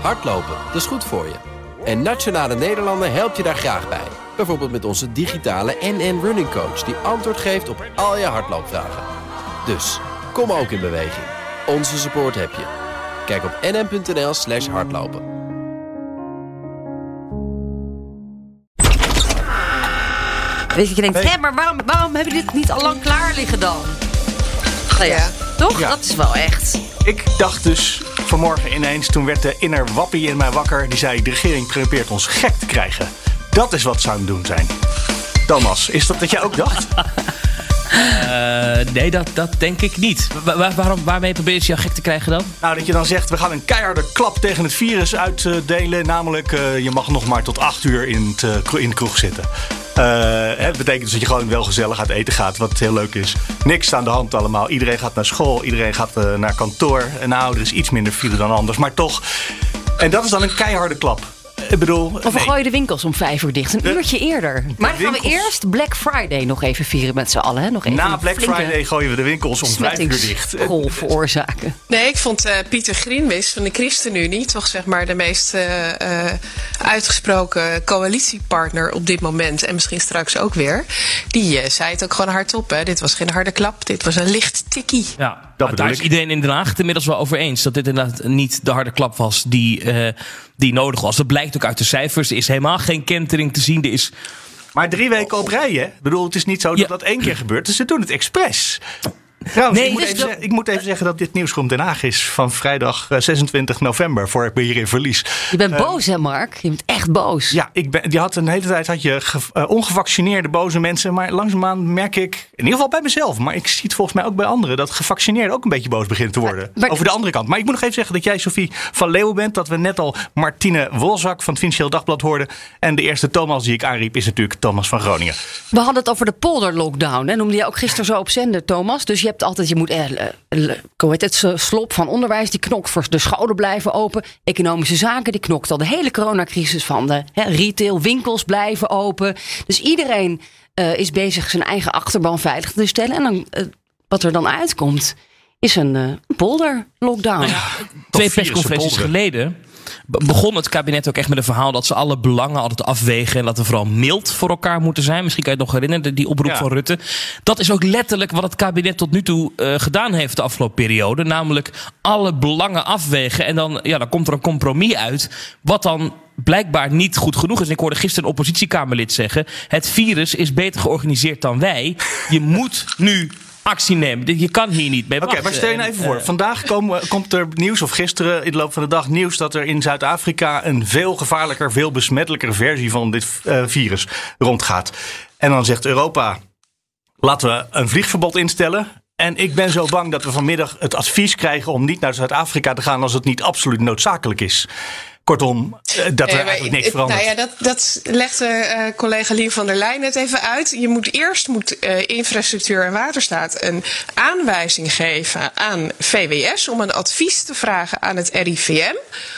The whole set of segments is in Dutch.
Hardlopen, dat is goed voor je. En Nationale Nederlanden helpt je daar graag bij. Bijvoorbeeld met onze digitale NN Running Coach... die antwoord geeft op al je hardloopvragen. Dus, kom ook in beweging. Onze support heb je. Kijk op nn.nl slash hardlopen. Weet je, je denkt, hé, maar waarom, waarom hebben jullie dit niet al lang klaar liggen dan? Nou ja, toch? Ja. Dat is wel echt. Ik dacht dus vanmorgen ineens, toen werd de inner wappie in mij wakker. Die zei, de regering probeert ons gek te krijgen. Dat is wat ze aan het doen zijn. Thomas, is dat wat jij ook dacht? Eh, nee, dat, dat denk ik niet. Wa- wa- waarom, waarmee probeer je jou gek te krijgen dan? Nou, dat je dan zegt, we gaan een keiharde klap tegen het virus uitdelen. Namelijk, eh, je mag nog maar tot acht uur in, het, eh, in de kroeg zitten. Eh, hè, dat betekent dus dat je gewoon wel gezellig uit eten gaat, wat heel leuk is. Niks aan de hand allemaal. Iedereen gaat naar school, iedereen gaat eh, naar kantoor. En nou, er is iets minder file dan anders, maar toch. En dat is dan een keiharde klap. Ik bedoel, Of we nee. gooien de winkels om vijf uur dicht. Een De- uurtje eerder. Maar dan gaan we eerst Black Friday nog even vieren met z'n allen. Hè? Nog even na Black Friday gooien we de winkels om vijf uur dicht. smettingsgolf veroorzaken. Nee, ik vond eh, Pieter Grinwis van de ChristenUnie toch zeg maar de meest eh, eh, uitgesproken coalitiepartner op dit moment. En misschien straks ook weer. Die zei het ook gewoon hardop. Hè. Dit was geen harde klap, dit was een licht tikkie. Ja, Dat daar is iedereen in Den Haag het inmiddels wel over eens. Dat dit inderdaad niet de harde klap was die, eh, die nodig was. Dat blijkt ook uit de cijfers. Er is helemaal geen kentering te zien. Er is Maar drie weken op rij, hè? Ik bedoel, het is niet zo dat Ja. dat één keer gebeurt. Dus ze doen het expres. Trouwens, Nee, ik, moet dus even dat- zeggen, ik moet even zeggen dat dit nieuwsgroep Den Haag is van vrijdag eh, 26 november. Voor ik ben hier in verlies. Je bent boos hè Mark? Je bent echt boos. Ja, ik ben, je had een hele tijd had je ge- eh, ongevaccineerde boze mensen. Maar langzaamaan merk ik, in ieder geval bij mezelf. Maar ik zie het volgens mij ook bij anderen. Dat gevaccineerden ook een beetje boos beginnen te worden. maar- over de andere kant. Maar ik moet nog even zeggen dat jij Sophie van Leeuwen bent. Dat we net al Martine Wolzak van het Financieel Dagblad hoorden. En de eerste Thomas die ik aanriep is natuurlijk Thomas van Groningen. We hadden het over de polderlockdown. Hè? Noemde je ook gisteren zo op zender, Thomas. Dus je hebt altijd, je moet, eh, hoe heet het, slop van onderwijs, die knokt voor de scholen blijven open. Economische zaken, die knokt al de hele coronacrisis van de hè, retail, winkels blijven open. Dus iedereen eh, is bezig zijn eigen achterban veilig te stellen. En dan, eh, wat er dan uitkomt, is een eh polderlockdown. twee persconferenties geleden be- begon het kabinet ook echt met een verhaal dat ze alle belangen altijd afwegen en dat we vooral mild voor elkaar moeten zijn. Misschien kan je het nog herinneren, die oproep Ja. van Rutte. Dat is ook letterlijk wat het kabinet tot nu toe eh, gedaan heeft de afgelopen periode. Namelijk alle belangen afwegen en dan, ja, dan komt er een compromis uit. Wat dan blijkbaar niet goed genoeg is. En ik hoorde gisteren een oppositiekamerlid zeggen: het virus is beter georganiseerd dan wij. Je moet nu actie nemen. Je kan hier niet mee Oké, maar stel je nou En, even voor. eh, Vandaag komen- komt er nieuws, of gisteren in de loop van de dag nieuws, dat er in Zuid-Afrika een veel gevaarlijker, veel besmettelijker versie van dit eh, virus rondgaat. En dan zegt Europa: laten we een vliegverbod instellen. En ik ben zo bang dat we vanmiddag het advies krijgen om niet naar Zuid-Afrika te gaan als het niet absoluut noodzakelijk is. Kortom, eh, dat er eigenlijk niks verandert. Nou ja, dat, dat legde eh, collega Lien van der Leyen net even uit. Je moet eerst moet, eh, infrastructuur en waterstaat een aanwijzing geven aan VWS om een advies te vragen aan het RIVM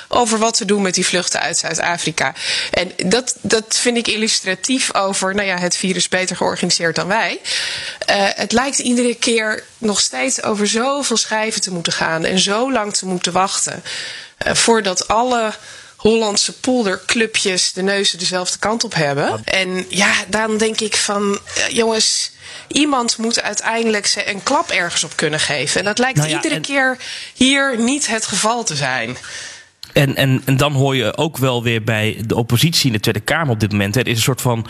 over wat te doen met die vluchten uit Zuid-Afrika. En dat, dat vind ik illustratief over nou ja, het virus beter georganiseerd dan wij. Het lijkt iedere keer nog steeds over zoveel schijven te moeten gaan en zo lang te moeten wachten voordat alle Hollandse polderclubjes de neuzen dezelfde kant op hebben. En ja, dan denk ik van, eh, jongens, iemand moet uiteindelijk ze een klap ergens op kunnen geven. En dat lijkt Nou ja, iedere en- keer hier niet het geval te zijn. En, en, en dan hoor je ook wel weer bij de oppositie in de Tweede Kamer op dit moment. hè, Er is een soort van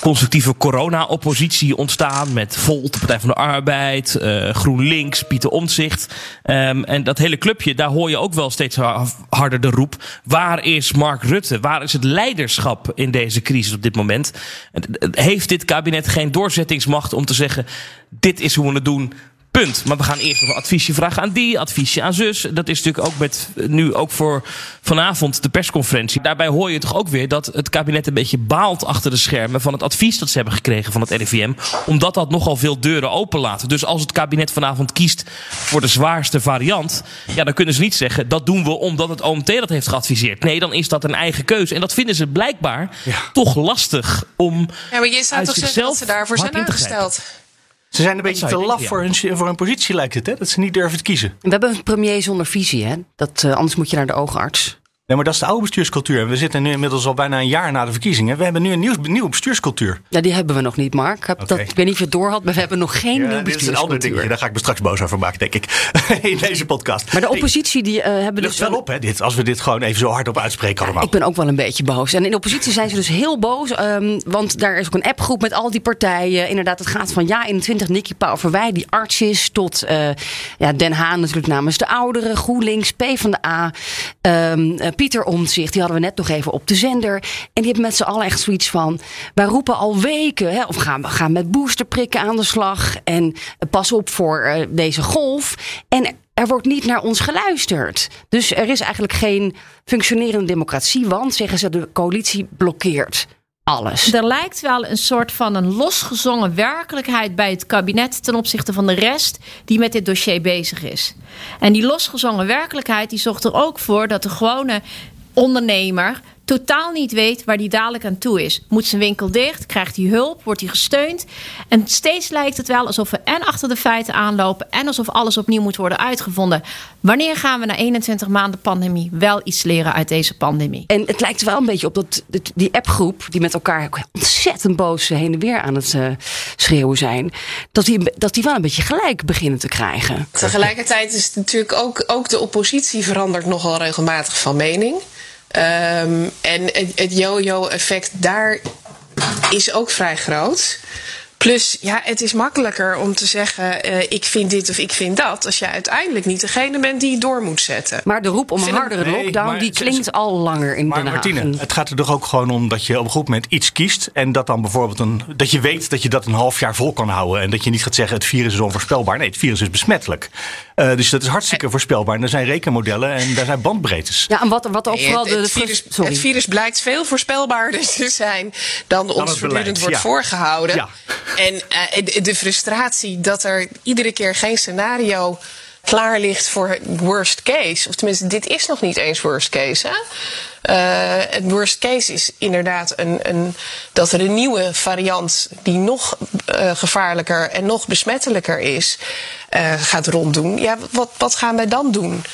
constructieve corona-oppositie ontstaan. Met Volt, de Partij van de Arbeid, eh, GroenLinks, Pieter Omtzigt. Ehm, en dat hele clubje, daar hoor je ook wel steeds ha- harder de roep. Waar is Mark Rutte? Waar is het leiderschap in deze crisis op dit moment? En- Heeft dit kabinet geen doorzettingsmacht om te zeggen: dit is hoe we het doen? Punt. Maar we gaan eerst nog een adviesje vragen aan die, adviesje aan zus. Dat is natuurlijk ook met nu ook voor vanavond de persconferentie. Daarbij hoor je toch ook weer dat het kabinet een beetje baalt achter de schermen van het advies dat ze hebben gekregen van het RIVM. Omdat dat nogal veel deuren openlaat. Dus als het kabinet vanavond kiest voor de zwaarste variant, ja, dan kunnen ze niet zeggen dat doen we omdat het OMT dat heeft geadviseerd. Nee, dan is dat een eigen keuze. En dat vinden ze blijkbaar toch lastig om. Ja, maar je zou uit toch zeggen dat zichzelf ze daarvoor hard zijn aangesteld. Ze zijn een beetje te laf voor, hun, voor hun positie, lijkt het. Hè? Dat ze niet durven te kiezen. We hebben een premier zonder visie, hè? Dat, eh, anders moet je naar de oogarts. Nee, maar dat is de oude bestuurscultuur. En we zitten nu inmiddels al bijna een jaar na de verkiezingen. We hebben nu een nieuw, nieuwe bestuurscultuur. Ja, die hebben we nog niet, Mark. Ik, heb dat, ik weet niet of je het door had, maar we hebben nog geen nieuw dit is een ander bestuurscultuur. dingetje. Daar ga ik me straks boos over maken, denk ik. In deze podcast. Maar de oppositie die eh, hebben dus wel op, hè, dit. Als we dit gewoon even zo hard op uitspreken allemaal. Ik ben ook wel een beetje boos. En in de oppositie zijn ze dus heel boos. ehm, want daar is ook een appgroep met al die partijen. Inderdaad, het gaat van ja 21, Nicky Pauverwij, die arts is... tot eh, ja, Den Haan natuurlijk namens de ouderen, GroenLinks, PvdA... ehm eh, Pieter Omtzigt, die hadden we net nog even op de zender. En die hebben met z'n allen echt zoiets van... wij roepen al weken, hè, of gaan, gaan met boosterprikken aan de slag... en eh, pas op voor eh, deze golf. En er wordt niet naar ons geluisterd. Dus er is eigenlijk geen functionerende democratie, want zeggen ze, de coalitie blokkeert alles. Er lijkt wel een soort van een losgezongen werkelijkheid bij het kabinet ten opzichte van de rest die met dit dossier bezig is. En die losgezongen werkelijkheid die zorgt er ook voor dat de gewone ondernemer totaal niet weet waar die dadelijk aan toe is. Moet zijn winkel dicht? Krijgt hij hulp? Wordt hij gesteund? En steeds lijkt het wel alsof we en achter de feiten aanlopen en alsof alles opnieuw moet worden uitgevonden. Wanneer gaan we na 21 maanden pandemie wel iets leren uit deze pandemie? En het lijkt er wel een beetje op dat die appgroep, die met elkaar ontzettend boos heen en weer aan het eh, schreeuwen zijn, dat die, dat die wel een beetje gelijk beginnen te krijgen. Tegelijkertijd is het natuurlijk ook, ook de oppositie verandert nogal regelmatig van mening. Ehm, en het, het yo-yo-effect daar is ook vrij groot. Plus, ja, het is makkelijker om te zeggen: eh, ik vind dit of ik vind dat. Als je uiteindelijk niet degene bent die het door moet zetten. Maar de roep om een hardere Nee, lockdown, maar die klinkt al langer in Maar Den Haag. Martine, het gaat er toch ook gewoon om dat je op een goed moment iets kiest. En dat dan bijvoorbeeld een. dat je weet dat je dat een half jaar vol kan houden. En dat je niet gaat zeggen: het virus is onvoorspelbaar. Nee, het virus is besmettelijk. Eh, dus dat is hartstikke voorspelbaar. En er zijn rekenmodellen en daar zijn bandbreedtes. Ja, en wat, wat ook Nee, vooral het, de, het de virus, sorry. het virus blijkt veel voorspelbaarder te zijn dan ons voortdurend wordt ja. voorgehouden. Ja. En eh, de, frustratie dat er iedere keer geen scenario klaar ligt voor worst case. Of tenminste, dit is nog niet eens worst case. Hè? Eh, het worst case is inderdaad een, een, dat er een nieuwe variant die nog eh, gevaarlijker en nog besmettelijker is, gaat ronddoen. Ja, wat, wat gaan wij dan doen?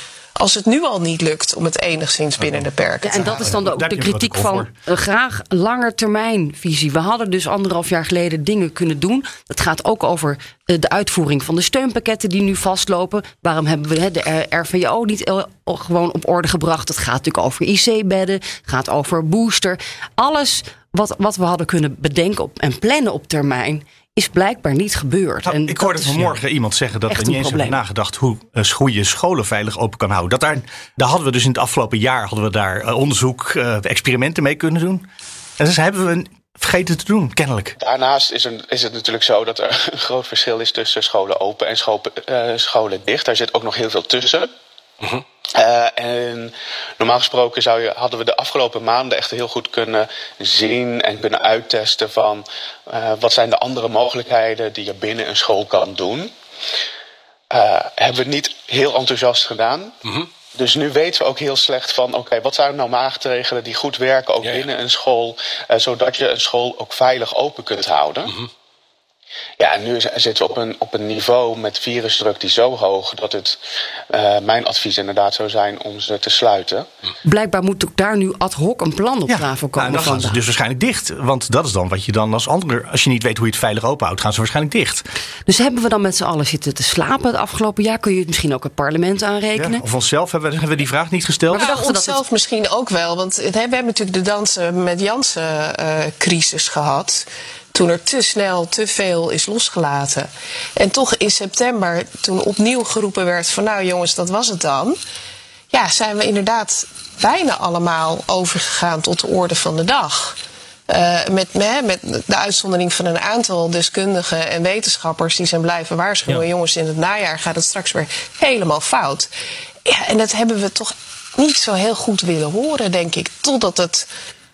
Als het nu al niet lukt om het enigszins binnen de perken Ja, te en dat is dan ook de kritiek van eh, graag langetermijnvisie. We hadden dus anderhalf jaar geleden dingen kunnen doen. Het gaat ook over eh, de uitvoering van de steunpakketten die nu vastlopen. Waarom hebben we hè, de RVO niet eh, gewoon op orde gebracht? Het gaat natuurlijk over IC-bedden, gaat over booster. Alles wat, wat we hadden kunnen bedenken op, en plannen op termijn is blijkbaar niet gebeurd. Nou, En ik hoorde vanmorgen iemand zeggen dat we niet een eens hebben nagedacht hoe, eh, hoe je scholen veilig open kan houden. Dat daar, daar hadden we dus in het afgelopen jaar hadden we daar eh, onderzoek, eh, experimenten mee kunnen doen. En dus hebben we vergeten te doen, kennelijk. Daarnaast is, er, is het natuurlijk zo dat er een groot verschil is tussen scholen open en schopen, eh, scholen dicht. Daar zit ook nog heel veel tussen. Eh, en normaal gesproken zou je, hadden we de afgelopen maanden echt heel goed kunnen zien en kunnen uittesten van eh, wat zijn de andere mogelijkheden die je binnen een school kan doen. Eh, hebben we niet heel enthousiast gedaan. Dus nu weten we ook heel slecht van, oké, wat zijn nou maatregelen die goed werken, ook binnen een school, zodat je een school ook veilig open kunt houden. Ja, en nu zitten we op een, op een niveau met virusdruk die zo hoog dat het eh, mijn advies inderdaad zou zijn om ze te sluiten. Blijkbaar moet ook daar nu ad hoc een plan op tafel nou, komen. en dan gaan van ze dus waarschijnlijk dicht. Want dat is dan wat je dan als ander, als je niet weet hoe je het veilig openhoudt, gaan ze waarschijnlijk dicht. Dus hebben we dan met z'n allen zitten te slapen het afgelopen jaar? Kun je het misschien ook het parlement Ja? aanrekenen? Of onszelf hebben we, hebben we die vraag niet gesteld. Maar we dachten dat onszelf misschien ook wel. Want het- we hebben natuurlijk de dansen met Jansen eh, crisis gehad. Toen er te snel te veel is losgelaten. En toch in september, toen opnieuw geroepen werd van nou jongens, dat was het dan. Ja, zijn we inderdaad bijna allemaal overgegaan tot de orde van de dag. Eh, met, met, met de uitzondering van een aantal deskundigen en wetenschappers die zijn blijven waarschuwen. Ja. Jongens, in het najaar gaat het straks weer helemaal fout. Ja, en dat hebben we toch niet zo heel goed willen horen, denk ik. Totdat het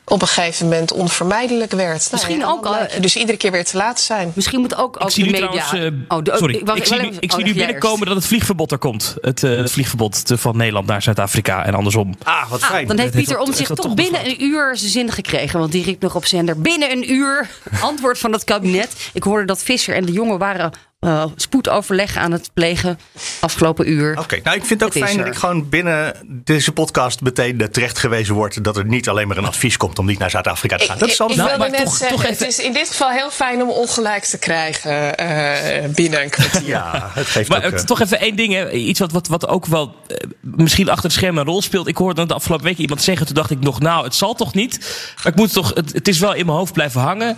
op een gegeven moment onvermijdelijk werd. Nou Misschien ja, ook al- je dus iedere keer weer te laat zijn. Misschien moet ook, ook Ik zie de media... trouwens, eh, oh, de- sorry, wacht, ik zie nu, ik oh, zie nu binnenkomen eerst. dat het vliegverbod er komt. Het, eh, het vliegverbod van Nederland naar Zuid-Afrika en andersom. Ah, wat Ah, fijn. dan heeft Pieter om zich toch toch binnen een uur zijn zin gekregen. Want die riep nog op zender binnen een uur. Antwoord van het kabinet. Ik hoorde dat Visser en de jongen waren eh, spoedoverleg aan het plegen afgelopen uur. Oké, nou ik vind het ook Het fijn dat er. ik gewoon binnen deze podcast meteen eh, terecht gewezen word dat er niet alleen maar een advies komt om niet naar Zuid-Afrika te gaan. Dat is ik, alles ik Nou, wilde net toch- zeggen, toch het even- is in dit geval heel fijn om ongelijk te krijgen eh, binnen een kwartier. Ja, het geeft Maar ook... het- eh, toch even één ding, hè. iets wat, wat, wat ook wel eh, misschien achter het scherm een rol speelt. Ik hoorde de afgelopen week iemand zeggen, toen dacht ik nog, nou, het zal toch niet. Maar ik moet toch, het, het is wel in mijn hoofd blijven hangen.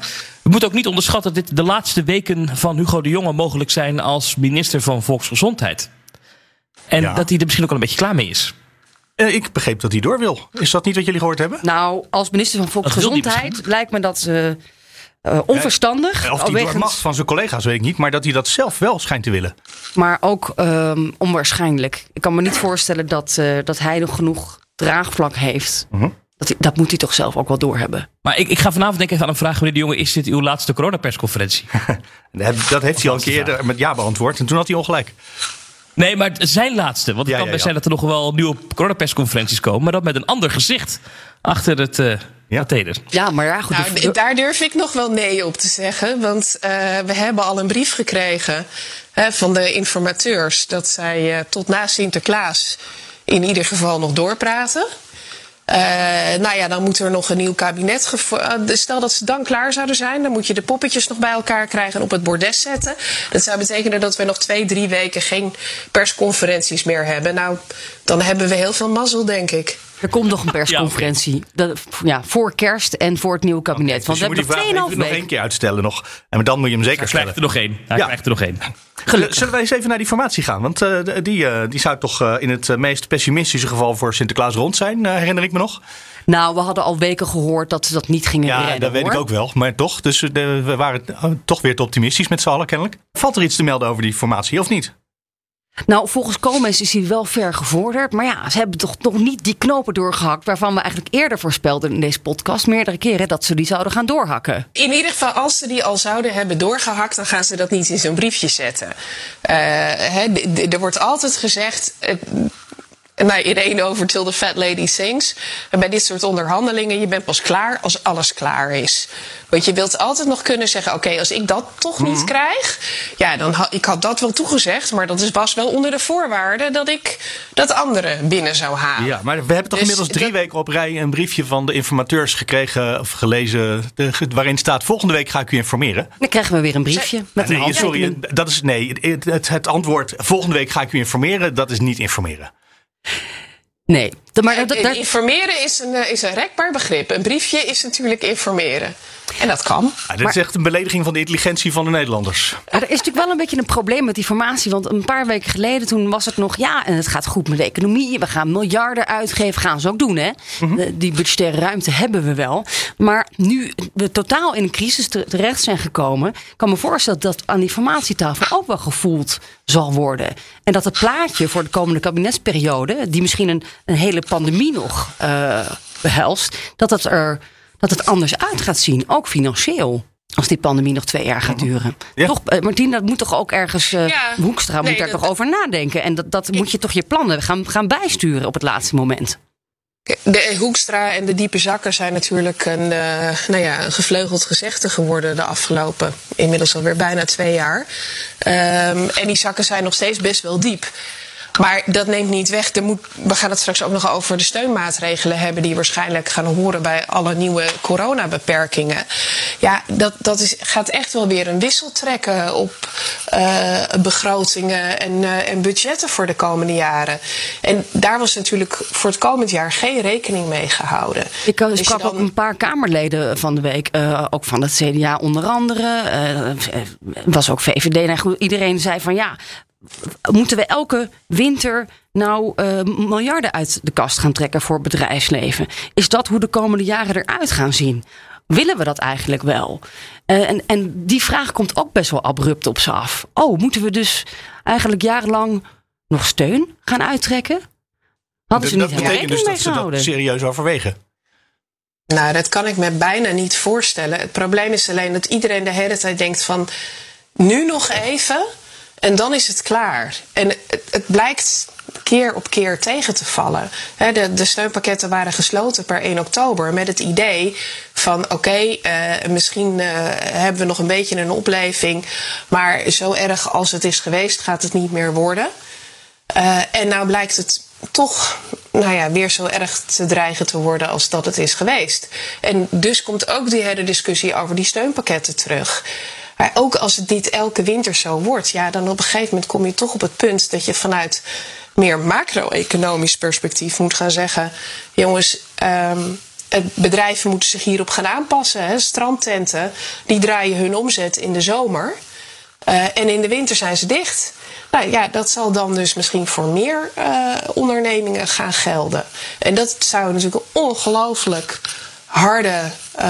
We moeten ook niet onderschatten dat dit de laatste weken van Hugo de Jonge mogelijk zijn als minister van Volksgezondheid. En Ja. dat hij er misschien ook al een beetje klaar mee is. eh, ik begreep dat hij door wil. Is dat niet wat jullie gehoord hebben? Nou, als minister van die Volksgezondheid lijkt me dat eh, eh, onverstandig. Of door wegens- mag van zijn collega's, weet ik niet. Maar dat hij dat zelf wel schijnt te willen. Maar ook ehm, onwaarschijnlijk. Ik kan me niet voorstellen dat, eh, dat hij nog genoeg draagvlak heeft. Mhm. Dat, dat moet hij toch zelf ook wel doorhebben. Maar ik, ik ga vanavond denk ik even aan een vraag, meneer de Jonge. Is dit uw laatste coronapersconferentie? Dat heeft hij al een keer met ja beantwoord. En toen had hij ongelijk. Nee, maar zijn laatste. Want het Ja, kan ja, best ja. zijn dat er nog wel nieuwe coronapersconferenties komen. Maar dat met een ander gezicht achter het uh, Ja. Ja, maar ja, goed. Nou, daar durf ik nog wel nee op te zeggen. Want eh, we hebben al een brief gekregen hè, van de informateurs dat zij eh, tot na Sinterklaas in ieder geval nog doorpraten. Eh, nou ja, dan moet er nog een nieuw kabinet. eh, stel dat ze dan klaar zouden zijn, dan moet je de poppetjes nog bij elkaar krijgen en op het bordes zetten. Dat zou betekenen dat we nog twee, drie weken geen persconferenties meer hebben. Nou, dan hebben we heel veel mazzel, denk ik. Er komt nog een persconferentie. Dat- ja, voor kerst en voor het nieuwe kabinet. Dus Want je we moet die hebben vraag nog 2,5 even nog één weken. keer uitstellen nog. En dan moet je hem zeker Hij stellen. krijgt er nog één. Hij Ja. krijgt er nog één. Gelukkig. Zullen wij eens even naar die formatie gaan? Want eh, die, eh, die zou toch eh, in het eh, meest pessimistische geval voor Sinterklaas rond zijn, eh, herinner ik me nog. Nou, we hadden al weken gehoord dat ze dat niet gingen Ja, redden. dat weet hoor. ik ook wel. Maar toch, dus eh, we waren eh, toch weer te optimistisch met z'n allen kennelijk. Valt er iets te melden over die formatie of niet? Nou, volgens Koolmees is hij wel ver gevorderd. Maar ja, ze hebben toch nog niet die knopen doorgehakt... waarvan we eigenlijk eerder voorspelden in deze podcast... meerdere keren dat ze die zouden gaan doorhakken. In ieder geval, als ze die al zouden hebben doorgehakt, dan gaan ze dat niet in zo'n briefje zetten. Eh, er wordt altijd gezegd. Eh, nou, Irene over Till the Fat Lady Sings. En bij dit soort onderhandelingen, je bent pas klaar als alles klaar is. Want je wilt altijd nog kunnen zeggen: oké, als ik dat toch niet krijg, ja, dan had ik had dat wel toegezegd, maar dat is was wel onder de voorwaarde dat ik dat andere binnen zou halen. Ja, maar we hebben toch Dus inmiddels drie dat- weken op rij een briefje van de informateurs gekregen of gelezen. de- waarin staat: volgende week ga ik u informeren. Dan krijgen we weer een briefje met een Nee, sorry, dat is nee. Het, het, het antwoord volgende week ga ik u informeren, dat is niet informeren. Nee, maar informeren is een, eh, is een rekbaar begrip. Een briefje is natuurlijk informeren. En dat kan. Ja, dit is echt een belediging van de intelligentie van de Nederlanders. er is natuurlijk wel een beetje een probleem met die formatie. Want een paar weken geleden toen was het nog... ja, en het gaat goed met de economie. We gaan miljarden uitgeven. Gaan ze ook doen, hè? De- die budgettaire ruimte hebben we wel. Maar nu we totaal in een crisis te- terecht zijn gekomen... kan me voorstellen dat aan die formatietafel ook wel gevoeld zal worden. En dat het plaatje voor de komende kabinetsperiode... die misschien een, een hele pandemie nog eh, behelst... dat het er dat het anders uit gaat zien, ook financieel. Als die pandemie nog twee jaar gaat duren. Ja. Toch, eh, Martien, dat moet toch ook ergens. eh Ja. Hoekstra Nee, moet daar dat- toch over nadenken. En dat, dat moet je toch je plannen gaan, gaan bijsturen op het laatste moment. De Hoekstra en de diepe zakken zijn natuurlijk een, eh, nou ja, een gevleugeld gezegde geworden de afgelopen, inmiddels alweer bijna twee jaar. Ehm, en die zakken zijn nog steeds best wel diep. Maar dat neemt niet weg. Er moet, we gaan het straks ook nog over de steunmaatregelen hebben, die waarschijnlijk gaan horen bij alle nieuwe coronabeperkingen. Ja, dat, dat is, gaat echt wel weer een wissel trekken op eh, begrotingen en, eh, en budgetten voor de komende jaren. En daar was natuurlijk voor het komend jaar geen rekening mee gehouden. Ik uh, je sprak dan- ook een paar Kamerleden van de week, ook van het CDA onder andere. was ook VVD. Nou goed, iedereen zei van ja, moeten we elke winter nou eh, miljarden uit de kast gaan trekken voor bedrijfsleven? Is dat hoe de komende jaren eruit gaan zien? Willen we dat eigenlijk wel? Eh, en, en die vraag komt ook best wel abrupt op ze af. Oh, moeten we dus eigenlijk jarenlang nog steun gaan uittrekken? Hadden ze dat niet betekent dus dat ze dat serieus overwegen. Nou, dat kan ik me bijna niet voorstellen. Het probleem is alleen dat iedereen de hele tijd denkt van... nu nog even En dan is het klaar. En het, het blijkt keer op keer tegen te vallen. De, de steunpakketten waren gesloten per 1 oktober met het idee van oké, eh, misschien eh, hebben we nog een beetje een opleving, maar zo erg als het is geweest gaat het niet meer worden. Eh, en nou blijkt het toch nou ja, weer zo erg te dreigen te worden als dat het is geweest. En dus komt ook die hele discussie over die steunpakketten terug. Maar ook als het niet elke winter zo wordt, ja, dan op een gegeven moment kom je toch op het punt dat je vanuit meer macro-economisch perspectief moet gaan zeggen: jongens, um, bedrijven moeten zich hierop gaan aanpassen. Hè. Strandtenten die draaien hun omzet in de zomer. Uh, en in de winter zijn ze dicht. Nou ja, dat zal dan dus misschien voor meer uh, ondernemingen gaan gelden. En dat zou natuurlijk een ongelooflijk harde uh,